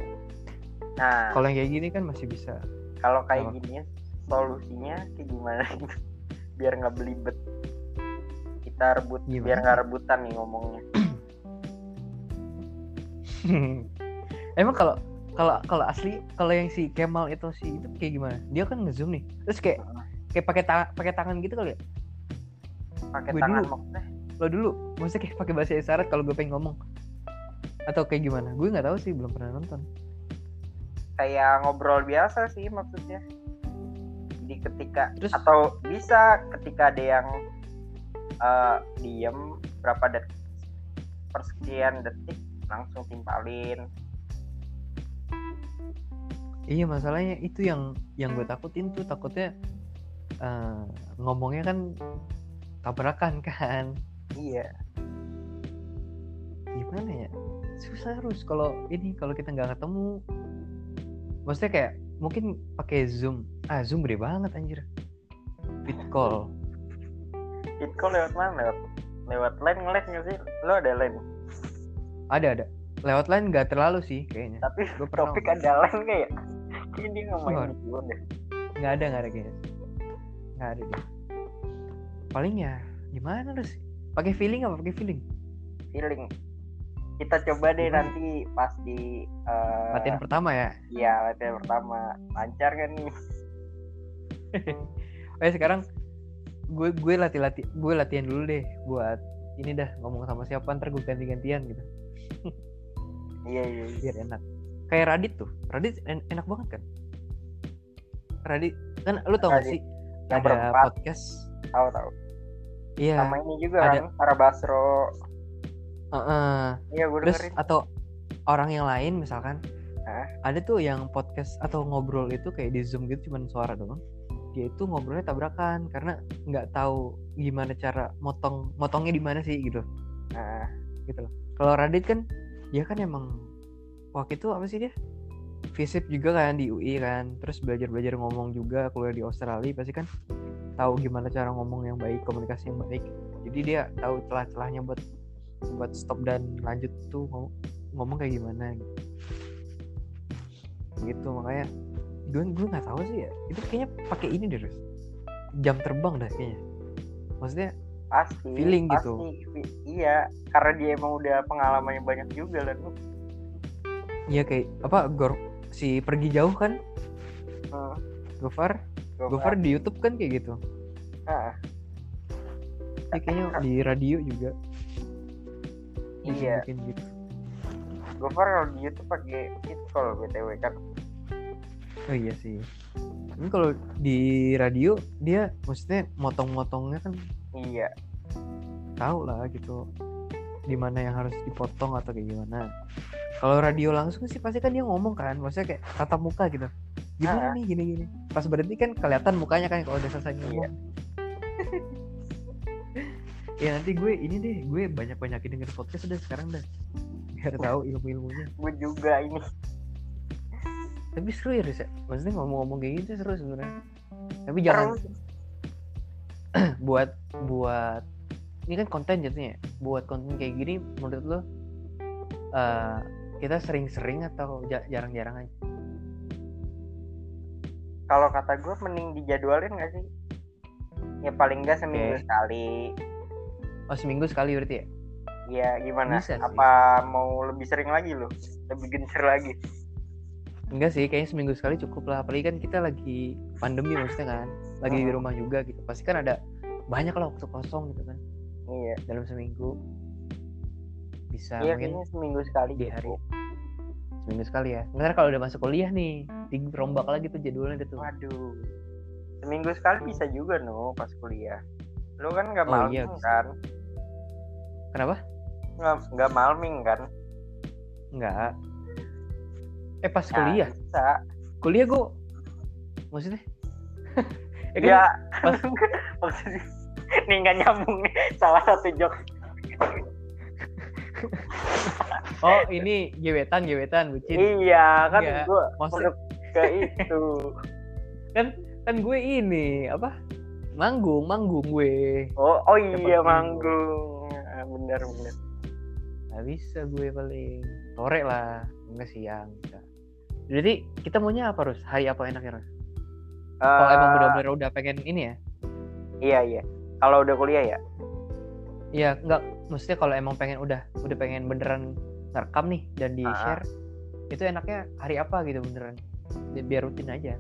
Nah. Kalau yang kayak gini kan masih bisa. Kalau kayak Apa? gini solusinya kayak gimana? Biar nggak belibet. Kita rebut Gimana? biar nggak rebutan nih ngomongnya. Emang kalau kalau kalau asli kalau yang si Kemal itu si itu kayak gimana? Dia kan ngezoom nih. Terus kayak kayak pakai ta- pakai tangan gitu kali ya? pakai tangan dulu. maksudnya Lo dulu maksudnya kayak pakai bahasa isyarat kalau gue pengen ngomong. Atau kayak gimana? Gue nggak tahu sih, belum pernah nonton. kayak ngobrol biasa sih maksudnya jadi ketika Terus- atau bisa ketika ada yang eh, diem berapa detik persekian detik langsung timpalin Iya, masalahnya itu yang yang gue takutin tuh takutnya eh, ngomongnya kan tabrakan kan. iya Gimana ya? Susah harus kalau ini kalau kita nggak ketemu. Maksudnya kayak mungkin pakai Zoom. Ah, Zoom gede banget anjir. Fit call. it call lewat mana lewat lewat line ngelag nggak sih lo ada line Ada ada. Lewat line nggak terlalu sih kayaknya. tapi Gue topik ada line kayak kayaknya dia nggak main Wah. gitu deh nggak ada nggak ada kayaknya. Nggak ada deh. Paling ya gimana terus? Pakai feeling apa pakai feeling? feeling kita coba deh Gimana? nanti pas di eh, Latihan pertama ya. iya latihan pertama lancar kan nih Eh sekarang gue gue latih latih gue latihan dulu deh buat ini dah ngomong sama siapa ntar gue ganti gantian gitu iya iya iya. biar enak kayak Radit tuh. Radit en- enak banget kan? Radit kan lu tau gak sih? Yang ada berempat. podcast. Tahu tahu iya. Sama ini juga ada. kan Tara Basro. Heeh. iya gue terus dengerin. atau orang yang lain misalkan Hah? ada tuh yang podcast atau ngobrol itu kayak di zoom gitu cuman suara doang. Dia itu ngobrolnya tabrakan karena nggak tahu gimana cara motong motongnya di mana sih gitu. Nah, gitu loh. Kalau Radit kan dia kan emang waktu itu apa sih dia visip juga kan di UI kan terus belajar belajar ngomong juga kuliah di Australia pasti kan tahu gimana cara ngomong yang baik komunikasi yang baik jadi dia tahu celah-celahnya buat buat stop dan lanjut tuh ngomong, ngomong kayak gimana gitu. gitu makanya gue gue nggak tahu sih ya itu kayaknya pakai ini deh Rus. jam terbang dah kayaknya maksudnya pasti Feeling pasti. gitu. Iya karena dia emang udah pengalamannya banyak juga lah tuh ya kayak apa gor si pergi jauh kan? Hmm, Gofar? Gofar. Di YouTube kan kayak gitu? Ah, ya, kayaknya di radio juga. Iya. bikin gitu. Gofar kalau di YouTube pakai it call btw kan? Oh iya sih. Tapi kalau di radio dia maksudnya motong-motongnya kan iya. tahu lah gitu di mana yang harus dipotong atau kayak gimana. Kalau radio langsung sih pasti kan dia ngomong kan maksudnya kayak tatap muka gitu. Gimana Ah. nih gini gini. Pas berhenti kan kelihatan mukanya kan kalau udah selesai Iya. ngomong ya nanti gue ini deh gue banyak banyakin denger podcast udah sekarang dah. Biar tahu ilmu ilmunya gue juga ini. Tapi seru ya Riz ya maksudnya ngomong-ngomong kayak gitu seru sebenarnya. Tapi jangan buat buat ini kan konten jatuhnya ya. buat konten kayak gini menurut lo eh, kita sering-sering atau ja- jarang-jarang aja? Kalau kata gue mending dijadwalin gak sih? Ya paling enggak seminggu Oke. sekali. Oh seminggu sekali berarti ya? Ya gimana? Bisa sih. apa mau lebih sering lagi loh lebih gencer lagi? Enggak sih kayaknya seminggu sekali cukup lah. Apalagi kan kita lagi pandemi maksudnya kan. Lagi di Hmm. rumah juga gitu. Pasti kan ada banyak lah waktu kosong gitu kan iya. Dalam seminggu. Bisa iya mungkin seminggu sekali di hari. cukup. seminggu sekali ya. Ntar kalau udah masuk kuliah nih dirombak lagi tuh jadwalnya tuh waduh. Seminggu sekali bisa juga no pas kuliah. Lu kan nggak Oh, malming iya, bisa. kan? Kenapa? Nggak nggak malming kan? Enggak eh pas Ya, kuliah? bisa. Kuliah gua maksudnya? Ya kan? Ya pas- maksudnya nih nggak nyambung nih. Salah satu jok oh ini gebetan gebetan bucin. Iya kan Iya, gue maksud- masuk ke itu. Kan kan gue ini apa? Manggung manggung gue. Oh oh iya manggung. Ah, bener bener. Nggak bisa gue paling. Sore lah enggak siang jadi kita maunya apa Rus? hari apa enaknya Rus? kalau Eh, emang benar-benar udah pengen ini ya? iya iya kalau udah kuliah ya? Iya, enggak. Maksudnya kalau emang pengen udah udah pengen beneran ngerekam nih dan di Ah. share itu enaknya hari apa gitu beneran? Bi- biar rutin aja.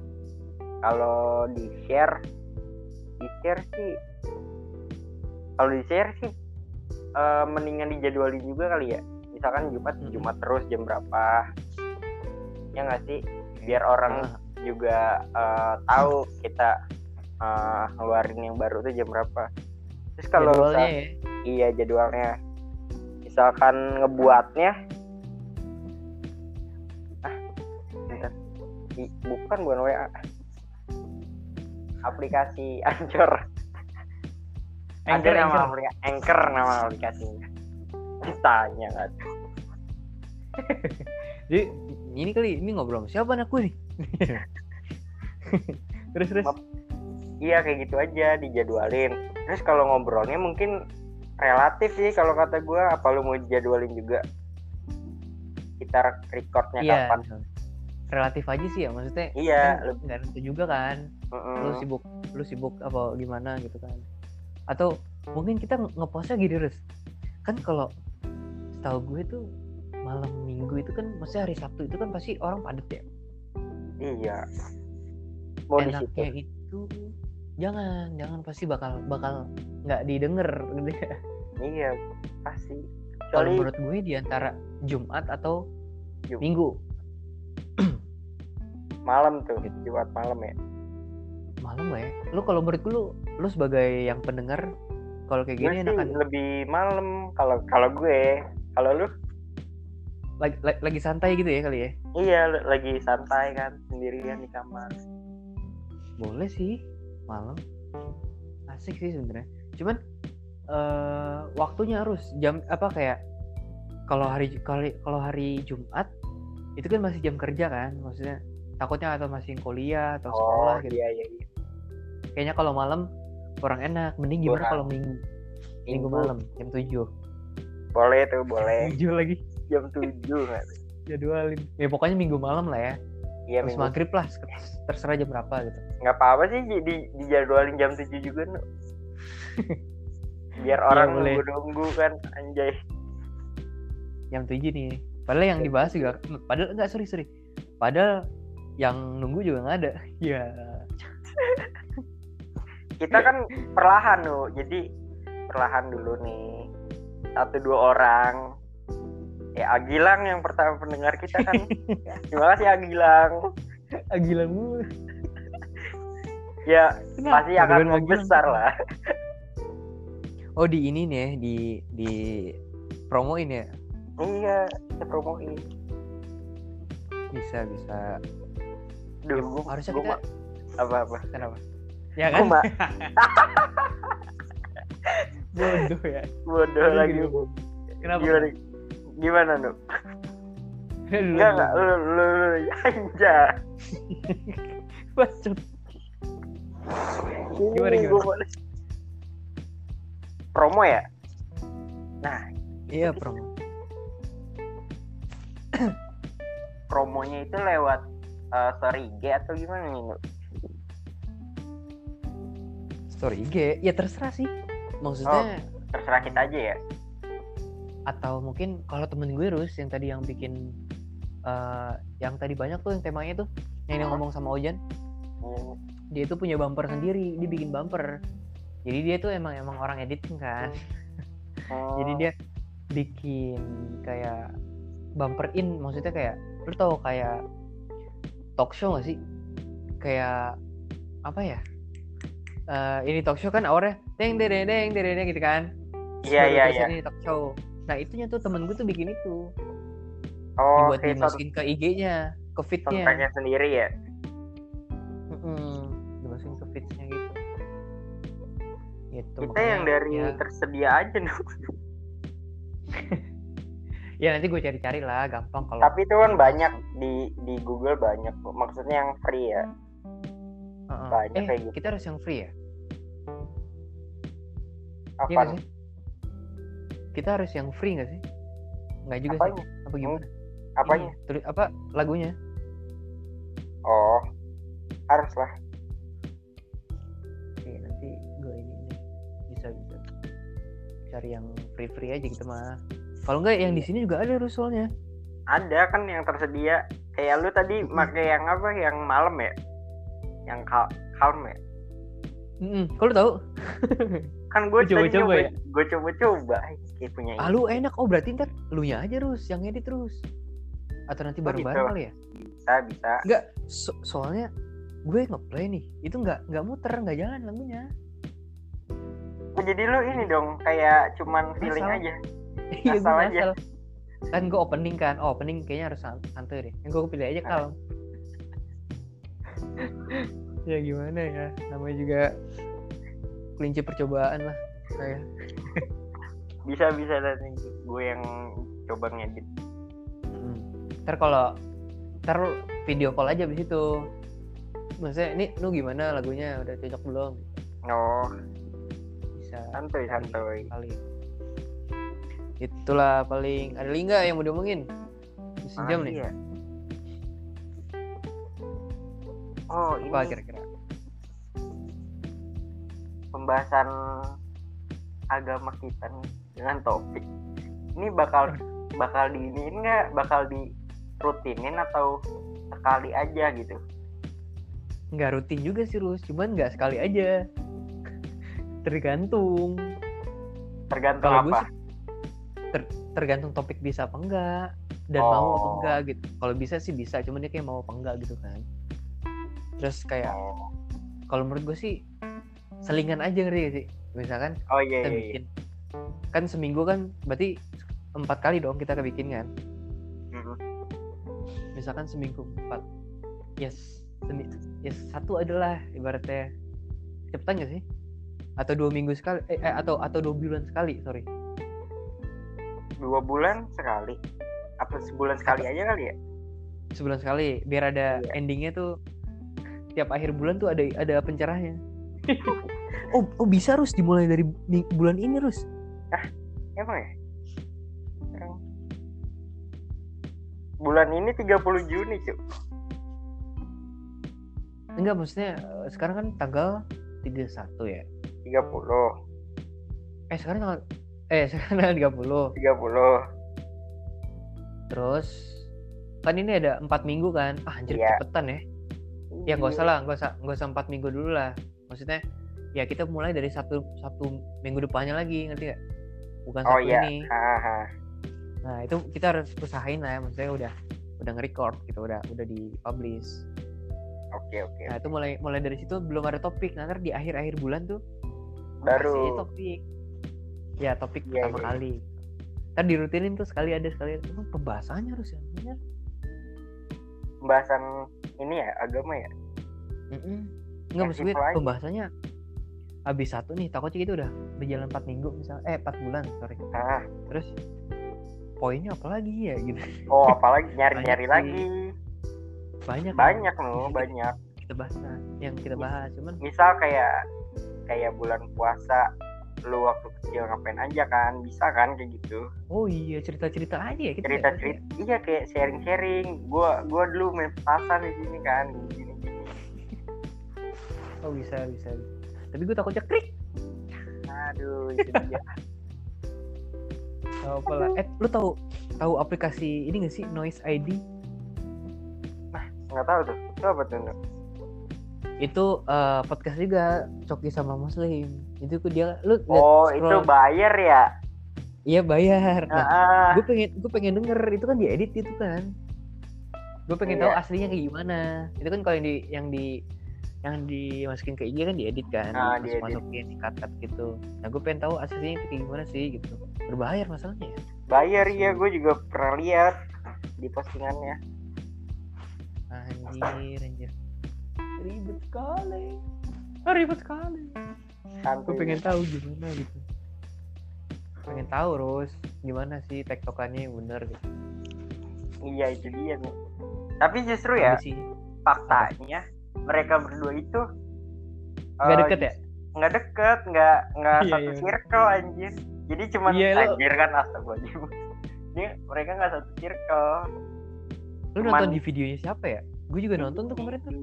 Kalau di share di share sih kalau di share sih eh, mendingan dijadwalin juga kali ya. Misalkan Jumat Hmm. Jumat terus jam berapa? Ya nggak sih? Biar orang Ah, juga eh, tahu kita eh, ngeluarin yang baru tuh jam berapa. Terus kalau jadwalnya misal- ya? iya jadwalnya. Misalkan ngebuatnya. Ah bentar. I- bukan bukan WA aplikasi Anchor. Anchor, nama aplikasi Anchor nama aplikasinya. Ditanya kan. Jadi ini kali ini ngobrol siapa anak gue nih? Terus terus. Iya kayak gitu aja dijadwalin. Terus kalau ngobrolnya mungkin relatif sih kalau kata gue apa lu mau jadwalin juga? Kita recordnya iya kapan? relatif aja sih ya maksudnya iya kan nggak tentu juga kan. Lu sibuk lu sibuk apa gimana gitu kan. Atau mungkin kita nge- ngepostnya gini Riz kan kalau setahu gue tuh malam minggu itu kan maksudnya hari Sabtu itu kan pasti orang padat ya? Iya. Mau di situ. enaknya itu jangan jangan pasti bakal bakal nggak didengar gitu ya. iya pasti. Kalau menurut gue di antara Jumat atau Jum- Minggu. Malam tuh Gitu. Jumat malam ya. Malam lah ya? Lu kalau menurut gue lu lu sebagai yang pendengar kalau kayak gini enakan? lebih malam kalau kalau gue. Kalau lu? Lagi, lagi lagi santai gitu ya kali ya? Iya lagi santai kan sendirian di kamar. Boleh sih malam. Asik sih sebenarnya. Cuman eh waktunya harus jam apa kayak kalau hari kalau kalau hari Jumat itu kan masih jam kerja kan maksudnya takutnya atau masih kuliah atau sekolah oh gitu. iya iya iya. Kayaknya kalau malam kurang enak. Mending gimana kalau minggu? Minggu Minggu. malam jam 7 boleh tuh boleh. 7 lagi. Jam tujuh nggak? Tuh? jadwalin. Ya pokoknya minggu malam lah ya iya terus minggu. maghrib lah terserah jam berapa gitu. Nggak apa-apa sih di, di dijadwalin jam tujuh juga nu biar orang Iya, boleh. nunggu-nunggu kan anjay. Jam 7 nih. Padahal yang dibahas juga padahal enggak sorry sorry. Padahal yang nunggu juga nggak ada. Ya. Kita kan perlahan nu jadi perlahan dulu nih. Satu dua orang ya Agilang yang pertama pendengar kita kan. Terima kasih Agilang. Agilang mulu. Ya pasti akan Agilang. membesar lah. Oh di ini nih di di promoin ya? Iya kita promoin. Bisa bisa. Duh, Ya, gua, harusnya gua kita apa apa? Kenapa? Ya Gua kan? ma- bodoh ya. Bodoh lagi. gini. kenapa? Gimana gimana nu Dulu, enggak dulu. enggak. Lu lu lu aja Bacot. Gimana, gimana? promo ya? Nah. Iya promo. Promonya itu lewat eh, story IG atau gimana nih Nu? story IG? Ya terserah sih. Maksudnya terserah kita aja ya atau mungkin kalau temen gue Rus yang tadi yang bikin eh, yang tadi banyak tuh yang temanya tuh yang Hmm. ngomong sama Ojan. Hmm, dia itu punya bumper sendiri dia bikin bumper. Jadi dia tuh emang emang orang editing kan. Oh, jadi dia bikin kayak bumper in maksudnya kayak lu tau kayak talk show gak sih? Kayak apa ya? Eh ini talk show kan awalnya deng deng deng deng deng gitu kan? Iya, iya, iya. ini talk show nah itunya tuh temen gue tuh bikin itu. Oh buat kayak dimasukin ke IG-nya ke feed-nya. sendiri ya? Mm-mm, dimasukin ke feed-nya gitu. Gitu kita makanya yang dari ya, tersedia aja dong ya nanti gue cari-cari lah gampang kalau tapi itu kan banyak di di Google banyak maksudnya yang free ya? Heeh. banyak eh kayak gitu. kita harus yang free ya? Apa sih? Kita harus yang free nggak sih? Nggak juga Apanya? sih. Apa gimana? apanya Ini, tulis apa lagunya? oh harus lah Oke, nanti gue ini nih. bisa bisa cari yang free free aja gitu mah. Kalau nggak yang di sini juga ada rusolnya. ada kan yang tersedia kayak lu tadi pakai yang apa yang malam ya yang kal calm ya Mm Kalau tahu? kan gue coba-coba ya? gue coba-coba kayak punya Ah lu enak. Oh berarti ntar lu nya aja terus yang edit terus. Atau nanti Oh, bareng-bareng gitu. kali ya? bisa bisa Enggak. So- soalnya gue ngeplay nih. Itu nggak nggak muter nggak jalan lagunya. Oh, jadi lu ini dong kayak cuman feeling Ngasal. aja Iya gue aja. Kan gue opening kan. Oh opening kayaknya harus san- santai deh. Yang gue pilih aja kalem. ya gimana ya. Namanya juga kelinci percobaan lah. Saya. Bisa bisa nanti gue yang coba ngedit Hmm. Ntar kalau ntar video call aja abis itu. Maksudnya ini lu gimana lagunya udah cocok belum? oh Bisa santuy santuy kali. Itulah paling ada lagi nggak yang mau diomongin? Sejam Apalagi nih. ya? oh ini Apa kira-kira? pembahasan agama kita nih dengan topik. Ini bakal bakal di ini nggak? Bakal di rutinin atau sekali aja gitu? Nggak rutin juga sih Rus. Cuman nggak sekali aja. Tergantung. Tergantung gue apa? sih ter- tergantung topik bisa apa enggak dan mau apa Oh. enggak gitu. Kalau bisa sih bisa cuman dia kayak mau apa enggak gitu kan. Terus kayak oh, kalau menurut gue sih selingan aja ngerti gak sih? Misalkan oh iya, kita iya, iya. bikin kan seminggu kan berarti empat kali dong kita kebikin kan? Misalkan seminggu empat. Yes semi yes satu adalah ibaratnya. Cepetan gak sih? Atau dua minggu sekali eh, eh, atau atau dua bulan sekali sorry. Dua bulan sekali? Apa sebulan sekali aja kali ya? Sebulan sekali biar ada Iya. endingnya tuh tiap akhir bulan tuh ada ada pencerahnya oh oh bisa harus dimulai dari bulan ini Rus emang ya? Sekarang. bulan ini 30 Juni cuy enggak maksudnya eh, sekarang kan tanggal 31 ya? 30 eh sekarang tanggal eh sekarang tanggal 30 30 terus kan ini ada empat minggu kan? Ah anjir Iya. cepetan ya. Ya nggak usah lah nggak usah nggak usah empat minggu dulu lah. Maksudnya ya kita mulai dari satu satu minggu depannya lagi ngerti gak bukan oh satu iya ini Haha. nah itu kita harus usahain lah ya maksudnya udah udah nge-record gitu udah udah di publish oke oke nah itu mulai mulai dari situ belum ada topik ntar di akhir akhir bulan tuh baru topik ya topik Iya, pertama iya. kali ntar dirutinin tuh sekali ada sekali ada. emang pembahasannya harus ya bener pembahasan ini ya agama ya Mm-mm. Ya, Enggak maksud gue simple aja. pembahasannya habis satu nih takutnya gitu udah berjalan 4 minggu misalnya eh 4 bulan sorry. Ah terus poinnya apa lagi ya gitu? Oh apalagi nyari nyari lagi. banyak banyak loh bisa banyak. Kita, bahas nah, yang kita bahas cuman misal kayak kayak bulan puasa lu waktu kecil ngapain aja kan? Bisa kan kayak gitu? Oh iya cerita cerita aja ya kita cerita ya? cerita iya kayak sharing sharing gua gua dulu main petasan di sini kan gini gini oh bisa bisa tapi gue takutnya krik. Aduh itu dia. Gak apa lah. Eh lu tahu tahu aplikasi ini gak sih noise ID nggak tahu tuh. Itu apa tuh itu eh, podcast juga Coki sama Muslim. Itu dia lu Oh, itu bayar ya? iya bayar. Nah, Ah, gue pengen gue pengen denger. Itu kan diedit itu kan. Gue pengen tahu Iya. aslinya kayak gimana. Itu kan kalau yang di yang di yang dimasukin ke IG kan diedit kan Ah, masuk diedit. masukin di cut cut gitu. Nah gue pengen tahu aslinya itu kayak gimana sih gitu. Berbayar masalahnya ya? Bayar ya, gue juga pernah lihat di postingannya. anjir anjir. Ribet sekali. Ah, ribet sekali. Gue pengen tahu gimana gitu. Pengen tahu Rus gimana sih tektokannya yang bener gitu. Iya itu dia nih. Tapi justru ya sih? faktanya mereka berdua itu nggak eh, deket ya? nggak deket nggak nggak Iya, satu iya. circle anjir. Jadi cuman Iya, lo- anjir kan astagfirullahaladzim. Dia mereka nggak satu circle. Lu cuman- nonton di videonya siapa ya? Gue juga nonton tuh kemarin tuh.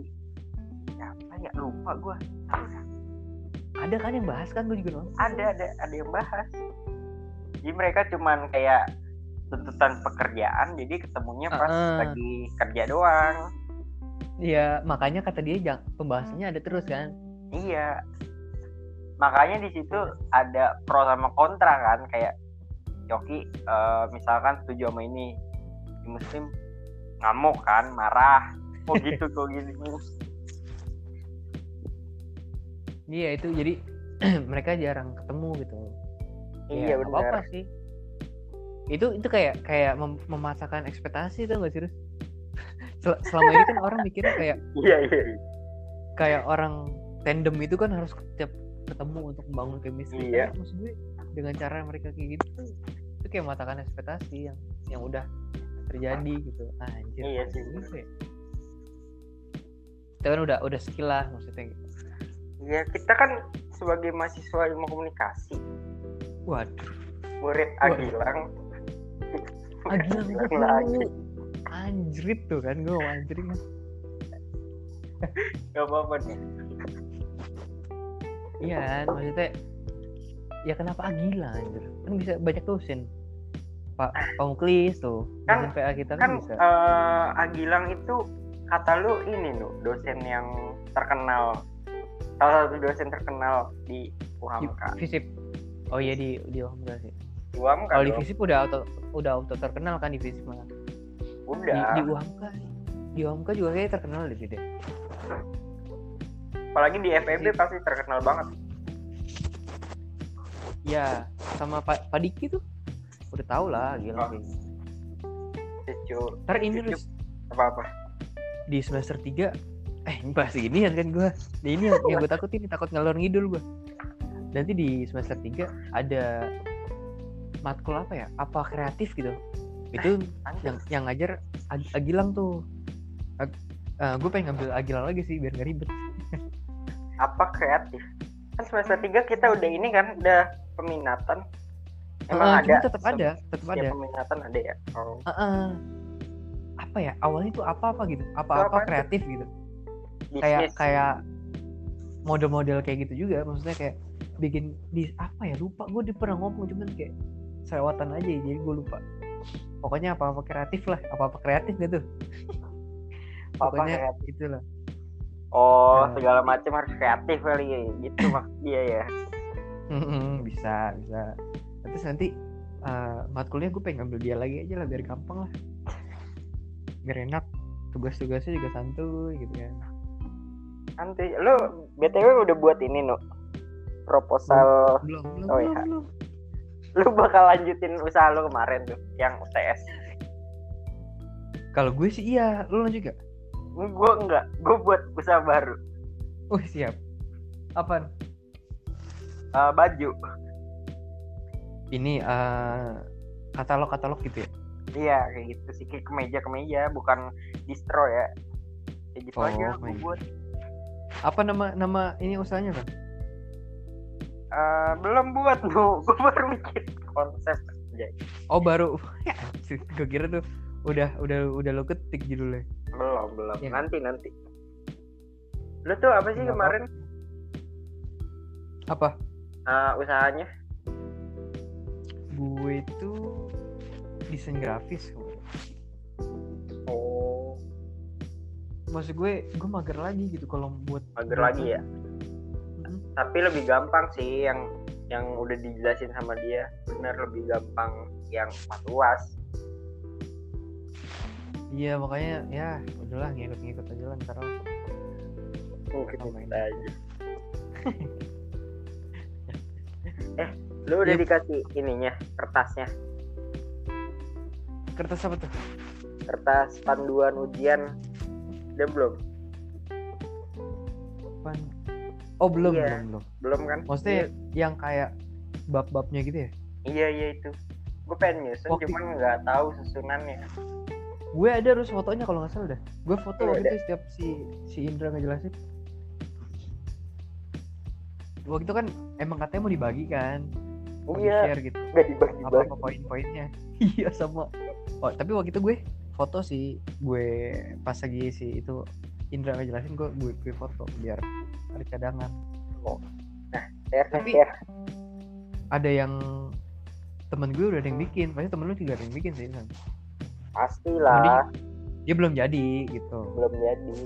Siapa ya? Lupa gue ada kan yang bahas kan? Gue juga nonton. Ada ada ada yang bahas. Jadi mereka cuman kayak tuntutan pekerjaan jadi ketemunya pas Ah. lagi kerja doang Iya, makanya kata dia jang, pembahasannya ada terus kan. iya makanya di situ ada pro sama kontra kan kayak Yoki eh, misalkan setuju sama ini di muslim ngamuk kan marah oh gitu kok gini Iya itu jadi mereka jarang ketemu gitu. iya Ya, nggak apa-apa benar sih. Itu itu kayak kayak mem- memasakkan ekspektasi tuh gak sih Rus? Sel- Selama ini kan orang mikirnya kayak iya iya iya. kayak orang tandem itu kan harus setiap ketemu untuk membangun chemistry. Iya. Kayak maksud gue dengan cara mereka kayak gitu tuh, itu kayak mematahkan ekspektasi yang yang udah terjadi gitu. Anjir. Iya sih. gitu ya? Itu kan udah udah skill lah maksudnya gitu. Iya, kita kan sebagai mahasiswa ilmu komunikasi Waduh. murid. Agilang Agilang lagi anjrit tuh kan gue mau anjrit kan. gak apa-apa nih Iya kan maksudnya ya kenapa Agila anjir? Kan bisa banyak dosen. Pak Pak Muklis tuh Kan- PA kita kan, kan bisa. eh, Agilang itu kata lu ini nu dosen yang terkenal. Salah satu dosen terkenal di UHAMKA Visip. Oh iya di di Omga sih. UHAMKA kalau di. Visip udah auto udah auto terkenal kan di Visip mah di, di UHAMKA di UHAMKA juga kayaknya terkenal deh deh apalagi di Visip. pasti terkenal banget. Ya sama Pak Diki tuh. Udah tau lah gila Oh. cucu. Ntar ini Cucu. Rus, apa apa di semester 3 eh ini bahas gini kan gue nah, ini yang, yang gue takutin takut ngalor ngidul gue nanti di semester 3 ada matkul apa ya? Apa kreatif gitu itu Anjir. yang yang ngajar Ag- Agilang tuh. Gue pengen ngambil Agilang lagi sih biar gak ribet. Apa kreatif? Kan semester 3 kita udah ini kan udah peminatan. Eh, emang cuma ada tetap ada tetap setiap ada. peminatan ada ya? Oh. Eh, eh. apa ya awalnya tuh apa apa gitu apa Itu apa tuh? kreatif gitu. Kayak bisnis. Kayak model-model kayak gitu juga maksudnya kayak bikin di apa ya lupa gue pernah ngomong cuman kayak selewatan aja jadi gue lupa pokoknya apa apa kreatif lah apa apa kreatif gitu. Apa-apa pokoknya kreatif. itulah oh Nah, segala macam harus kreatif kali ya gitu maksud dia ya. Bisa bisa. Terus nanti eh, matkulnya gue pengen ngambil dia lagi aja lah biar gampang lah. Biar enak tugas-tugasnya juga santuy gitu kan. Nanti lu btw udah buat ini nu? Proposal belum belum Oh, belum, iya. belum. Lu bakal lanjutin usaha lu kemarin tuh yang UTS kalau gue sih iya. Lu lanjut gak? Gue enggak. Gue buat usaha baru. Oh siap. Apa Eh, baju. Ini eh katalog katalog gitu ya? Iya kayak gitu sih. Kayak kemeja kemeja bukan distro ya. Kayak gitu Oh, aja gue buat. Apa nama nama ini usahanya bang Eh, belum buat lu gue baru mikir konsep aja. Oh baru. Gue kira tuh udah udah udah lo ketik judulnya. Belum belum. Iya. nanti nanti. Lu tuh apa sih Nggak kemarin? Apa? Eh, usahanya? Gue itu desain grafis oh. Maksud gue gue mager lagi gitu kalau buat mager lagi ya. Tapi lebih gampang sih yang yang udah dijelasin sama dia. Bener lebih gampang yang pas uas iya makanya ya udahlah ngikut-ngikut aja lah ntar lah. Mungkin Tambahin. aja. Eh lu udah Yep. dikasih ininya kertasnya? Kertas apa tuh? Kertas panduan ujian. Udah belum oh belum Iya. belum belum. Belum kan? Maksudnya yang kayak bab-babnya gitu ya? Iya iya itu. Gue pengen nyusun Waktu- cuman nggak tahu susunannya. Gue ada harus fotonya kalau nggak salah dah. Gue foto Iya, waktu ada. itu setiap si si Indra ngejelasin. Waktu itu kan emang katanya mau dibagi kan? Mau iya. share gitu. Nggak dibagi apa apa poin-poinnya? Iya sama. Oh tapi waktu itu gue foto sih. Gue pas lagi si itu Indra ngejelasin gue gue, gue foto biar ada cadangan. Ya Tapi- ya ada yang temen gue udah ada yang bikin. Pasti temen lu juga ada yang bikin sih kan pastilah. Dia belum jadi gitu. Belum jadi.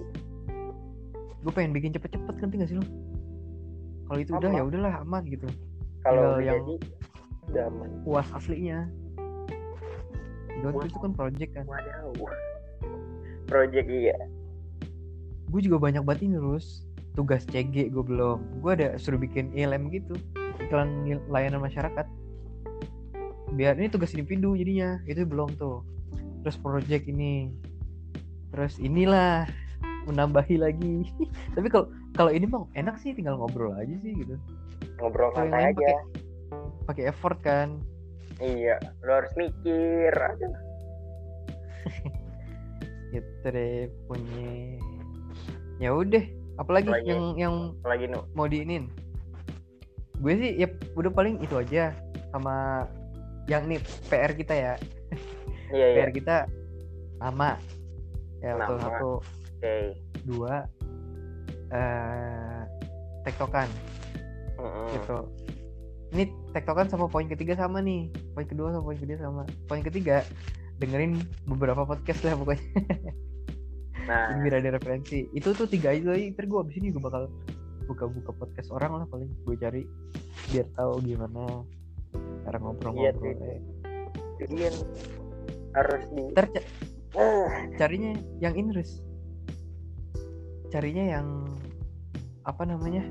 Gue pengen bikin cepet-cepet ngerti gak sih lu? Kalau itu udah ya udahlah aman gitu. Kalau Tinggal yang- jadi udah aman. puas aslinya. Puas. itu kan project kan. Waduh. Project iya. Gue juga banyak banget ini terus tugas CG gue belum. Gue ada suruh bikin ILM gitu. Iklan layanan masyarakat. Biar ini tugas individu jadinya. Itu belum tuh. Terus project ini. Terus inilah. Menambahi lagi. Tapi kalau kalau ini mah enak sih. Tinggal ngobrol aja sih gitu. Ngobrol yang santai aja. pakai effort kan. Iya, lo harus mikir. Aduh. gitu deh punya ya udah apalagi Apalagi? yang yang Lagi nu. mau diinin gue sih ya udah paling itu aja sama yang nih PR kita ya Iya iya. PR kita nama ya satu Nama. satu Oke. dua eh tektokan Mm-mm. gitu ini tektokan sama poin ketiga sama nih poin kedua sama poin ketiga sama poin ketiga dengerin beberapa podcast lah pokoknya Nah, biar ada referensi itu tuh tiga aja lagi ntar gue abis ini gue bakal buka-buka podcast orang lah paling gue cari biar tahu gimana cara Iya, ngobrol-ngobrol eh. jadi yang harus di. ntar ca- Ah, carinya yang ini Riz. carinya yang apa namanya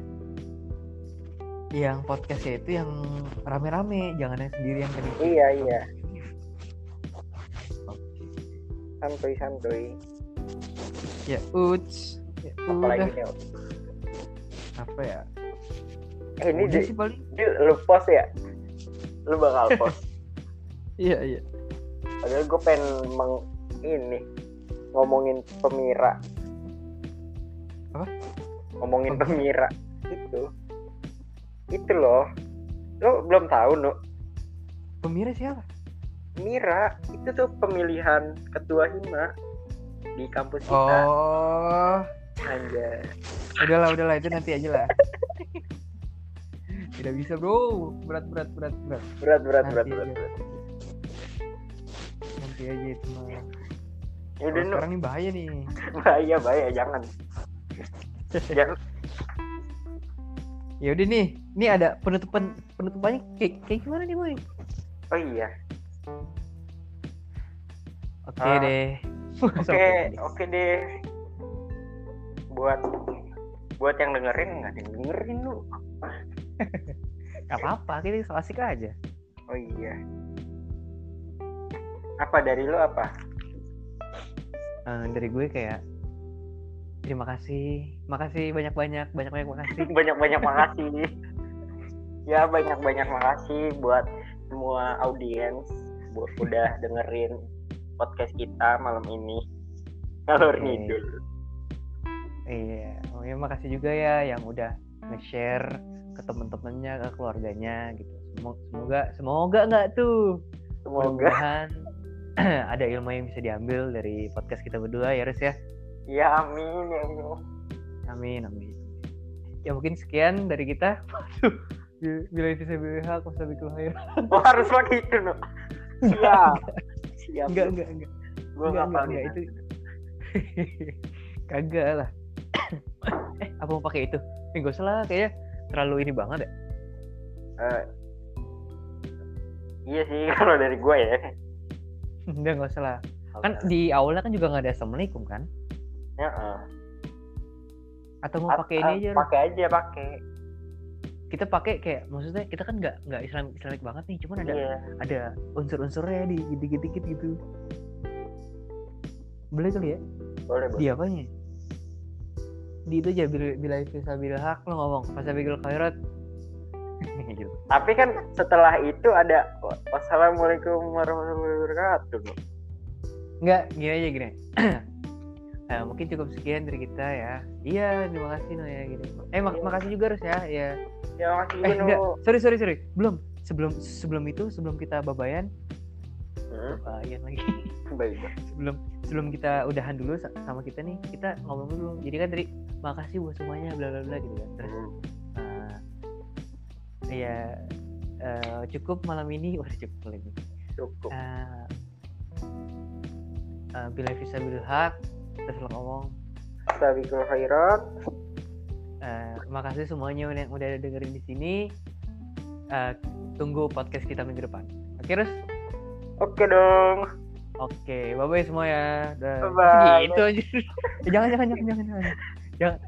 yang podcastnya itu yang rame-rame jangan yang sendiri yang tadi iya iya. Santuy santuy. Ya uts ya Apalagi udah nih. apa ya Eh ini di, sih paling di, lu post ya. Lu bakal post. iya iya Padahal gue pengen meng, ini ngomongin pemira. Apa? Ngomongin Pemira? pemira. Itu. Itu loh. Lo belum tahu, Nu. pemirsa siapa Mira itu tuh pemilihan ketua hima di kampus kita. oh Anjay. udahlah udahlah itu nanti aja lah tidak bisa bro berat berat berat berat Berat berat berat Nanti berat. aja. berat. nanti aja itu mah Udah Kalau Nu, sekarang ini bahaya nih bahaya bahaya jangan. jangan. ya udah nih ini ada penutupan penutupannya kayak kayak gimana nih boy Oh iya. oke Ah. deh Oke, oke deh. Buat buat yang dengerin nggak ada yang dengerin lu. Gak apa-apa kita so asik aja Oh iya. Apa dari lu apa? Eh, dari gue kayak terima kasih makasih banyak banyak banyak banyak makasih Banyak-banyak makasih. ya banyak-banyak makasih buat semua audiens buat udah dengerin podcast kita malam ini. Ngalur Oke. ngidul. iya oh ya makasih juga ya yang udah nge-share ke temen-temennya ke keluarganya gitu Semo- semoga semoga nggak tuh Semoga ada ilmu yang bisa diambil dari podcast kita berdua ya Riz ya ya amin ya Allah. amin amin ya mungkin sekian dari kita Waduh, bila itu saya bisa bikin lahir Oh, harus pakai itu, no. Siap. Siap. enggak enggak enggak Gue enggak, enggak, nih. itu Kagak lah. eh, apa mau pakai itu? Eh, gak usah lah, kayaknya terlalu ini banget ya. Eh, iya sih kalau dari gue ya Udah gak usah lah. Kan di awalnya kan juga nggak ada assalamualaikum kan? ya, eh. Atau mau pakai ini eh, aja? Pakai aja pakai Kita pakai kayak maksudnya kita kan nggak nggak Islam Islamik banget nih, cuman ada iya ada unsur-unsurnya di dikit-dikit gitu. Boleh kali ya? boleh Di apanya? Di itu aja bila bila bisa bila hak lo ngomong pas bigul khairat. gitu. tapi kan setelah itu ada wassalamualaikum warahmatullahi wabarakatuh Enggak, gini aja gini. Eh, mungkin cukup sekian dari kita ya. Iya, terima kasih no ya gini. Eh, mak Iya. makasih juga harus ya. Ya. ya makasih Eh, juga enggak. Sorry, sorry, sorry. Belum. Sebelum sebelum itu, sebelum kita babayan, Hmm, babayan lagi. baik sebelum sebelum kita udahan dulu sa- sama kita nih, kita ngomong dulu. Jadi kan tadi makasih buat semuanya bla bla bla gitu kan. Terus Hmm, eh, ya eh, cukup malam ini, udah cukup malam ini. cukup Eh, eh, bila bisa bil hak, terus lo ngomong Sabikul khairat Eh, makasih semuanya yang udah dengerin di sini. Eh, tunggu podcast kita minggu depan. Oke, Rus? oke dong Oke, bye bye semua ya. Dah. Bye-bye. Gitu aja. Eh, jangan, jangan, jangan, jangan, jangan. Jangan,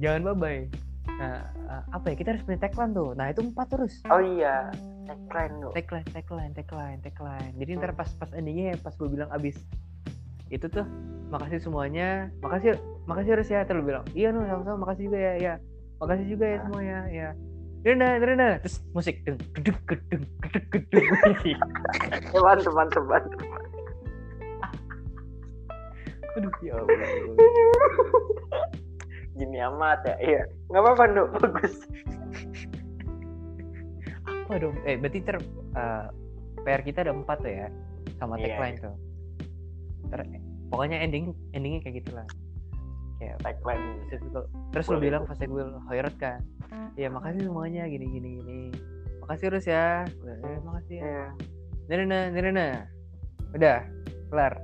jangan bye bye. Nah, apa ya? Kita harus punya tagline tuh. Nah, itu empat terus. oh iya tagline Nu. Tagline, tagline, tagline, tagline. Jadi ntar pas pas endingnya pas gue bilang abis itu tuh makasih semuanya, makasih, makasih harus ya. Terus bilang, iya nu sama-sama, makasih juga ya, ya, makasih juga ya semuanya, ya. Rena, Rena, terus musik, deng, gedung, gedung, gedung, gedung. Eh, mantep mantep mantep Aduh, ya Allah. gini amat ya iya nggak apa-apa Nu. bagus Apa dong? Eh, berarti ter eh, PR kita ada empat tuh ya, sama Iya, tagline tuh. Ter, pokoknya ending endingnya kayak gitulah. Kayak tagline terus lu bilang Fasegul Hoyrot kan ya makasih semuanya gini gini gini. Makasih terus ya. Eh, makasih ya. Iya. Nirina Nirina udah kelar.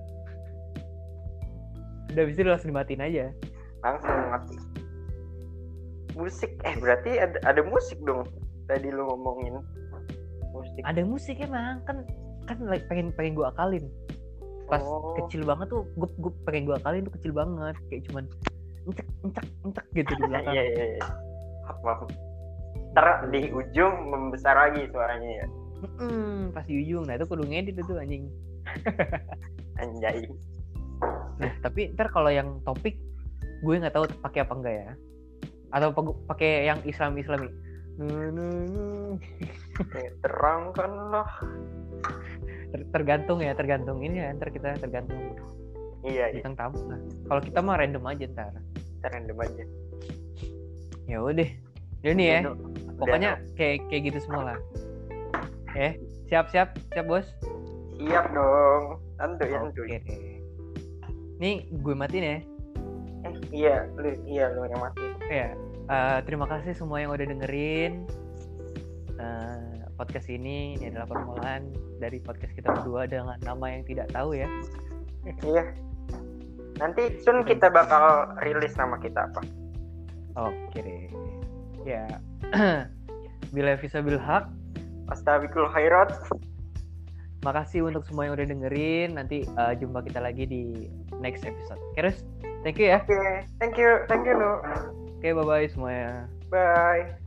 Udah bisa lu langsung dimatiin aja. Langsung mati musik eh berarti ada, ada musik dong tadi lu ngomongin. Musik. Ada musik emang kan kan like, pengen pengen gua akalin pas Oh. kecil banget tuh gue gue pengen gua akalin tuh kecil banget kayak cuman encek encek encek gitu di belakang. Iya iya iya. Maaf ntar di ujung membesar lagi suaranya ya. Mm-mm, pas di ujung. Nah itu kudu ngedit itu anjing. Anjay. Nah, tapi ntar kalau yang topik gue nggak tahu pakai apa enggak ya. Atau pakai yang Islam Islami. Terangkanlah Ter- tergantung ya, tergantung ini ya. Ntar kita tergantung iya iya bintang tamu. Nah, kalau kita mah random aja ntar. kita random aja Ya udah. Ya nih ya. Nu. Pokoknya kayak kayak gitu semua lah. Eh, siap siap siap bos. siap dong tentu ya tentu deh. Nih gue matiin ya. eh iya lu iya lu yang mati Ya, eh, terima kasih semua yang udah dengerin eh, podcast ini. Ini adalah permulaan dari podcast kita berdua dengan nama yang tidak tahu ya. iya nanti soon kita bakal rilis nama kita apa Oke deh. Ya, bila bisa bil hak. Astagfirul khairat Makasih untuk semua yang udah dengerin. Nanti eh, jumpa kita lagi di next episode. Terus, thank you ya. oke thank you thank you Oke, bye bye semuanya. bye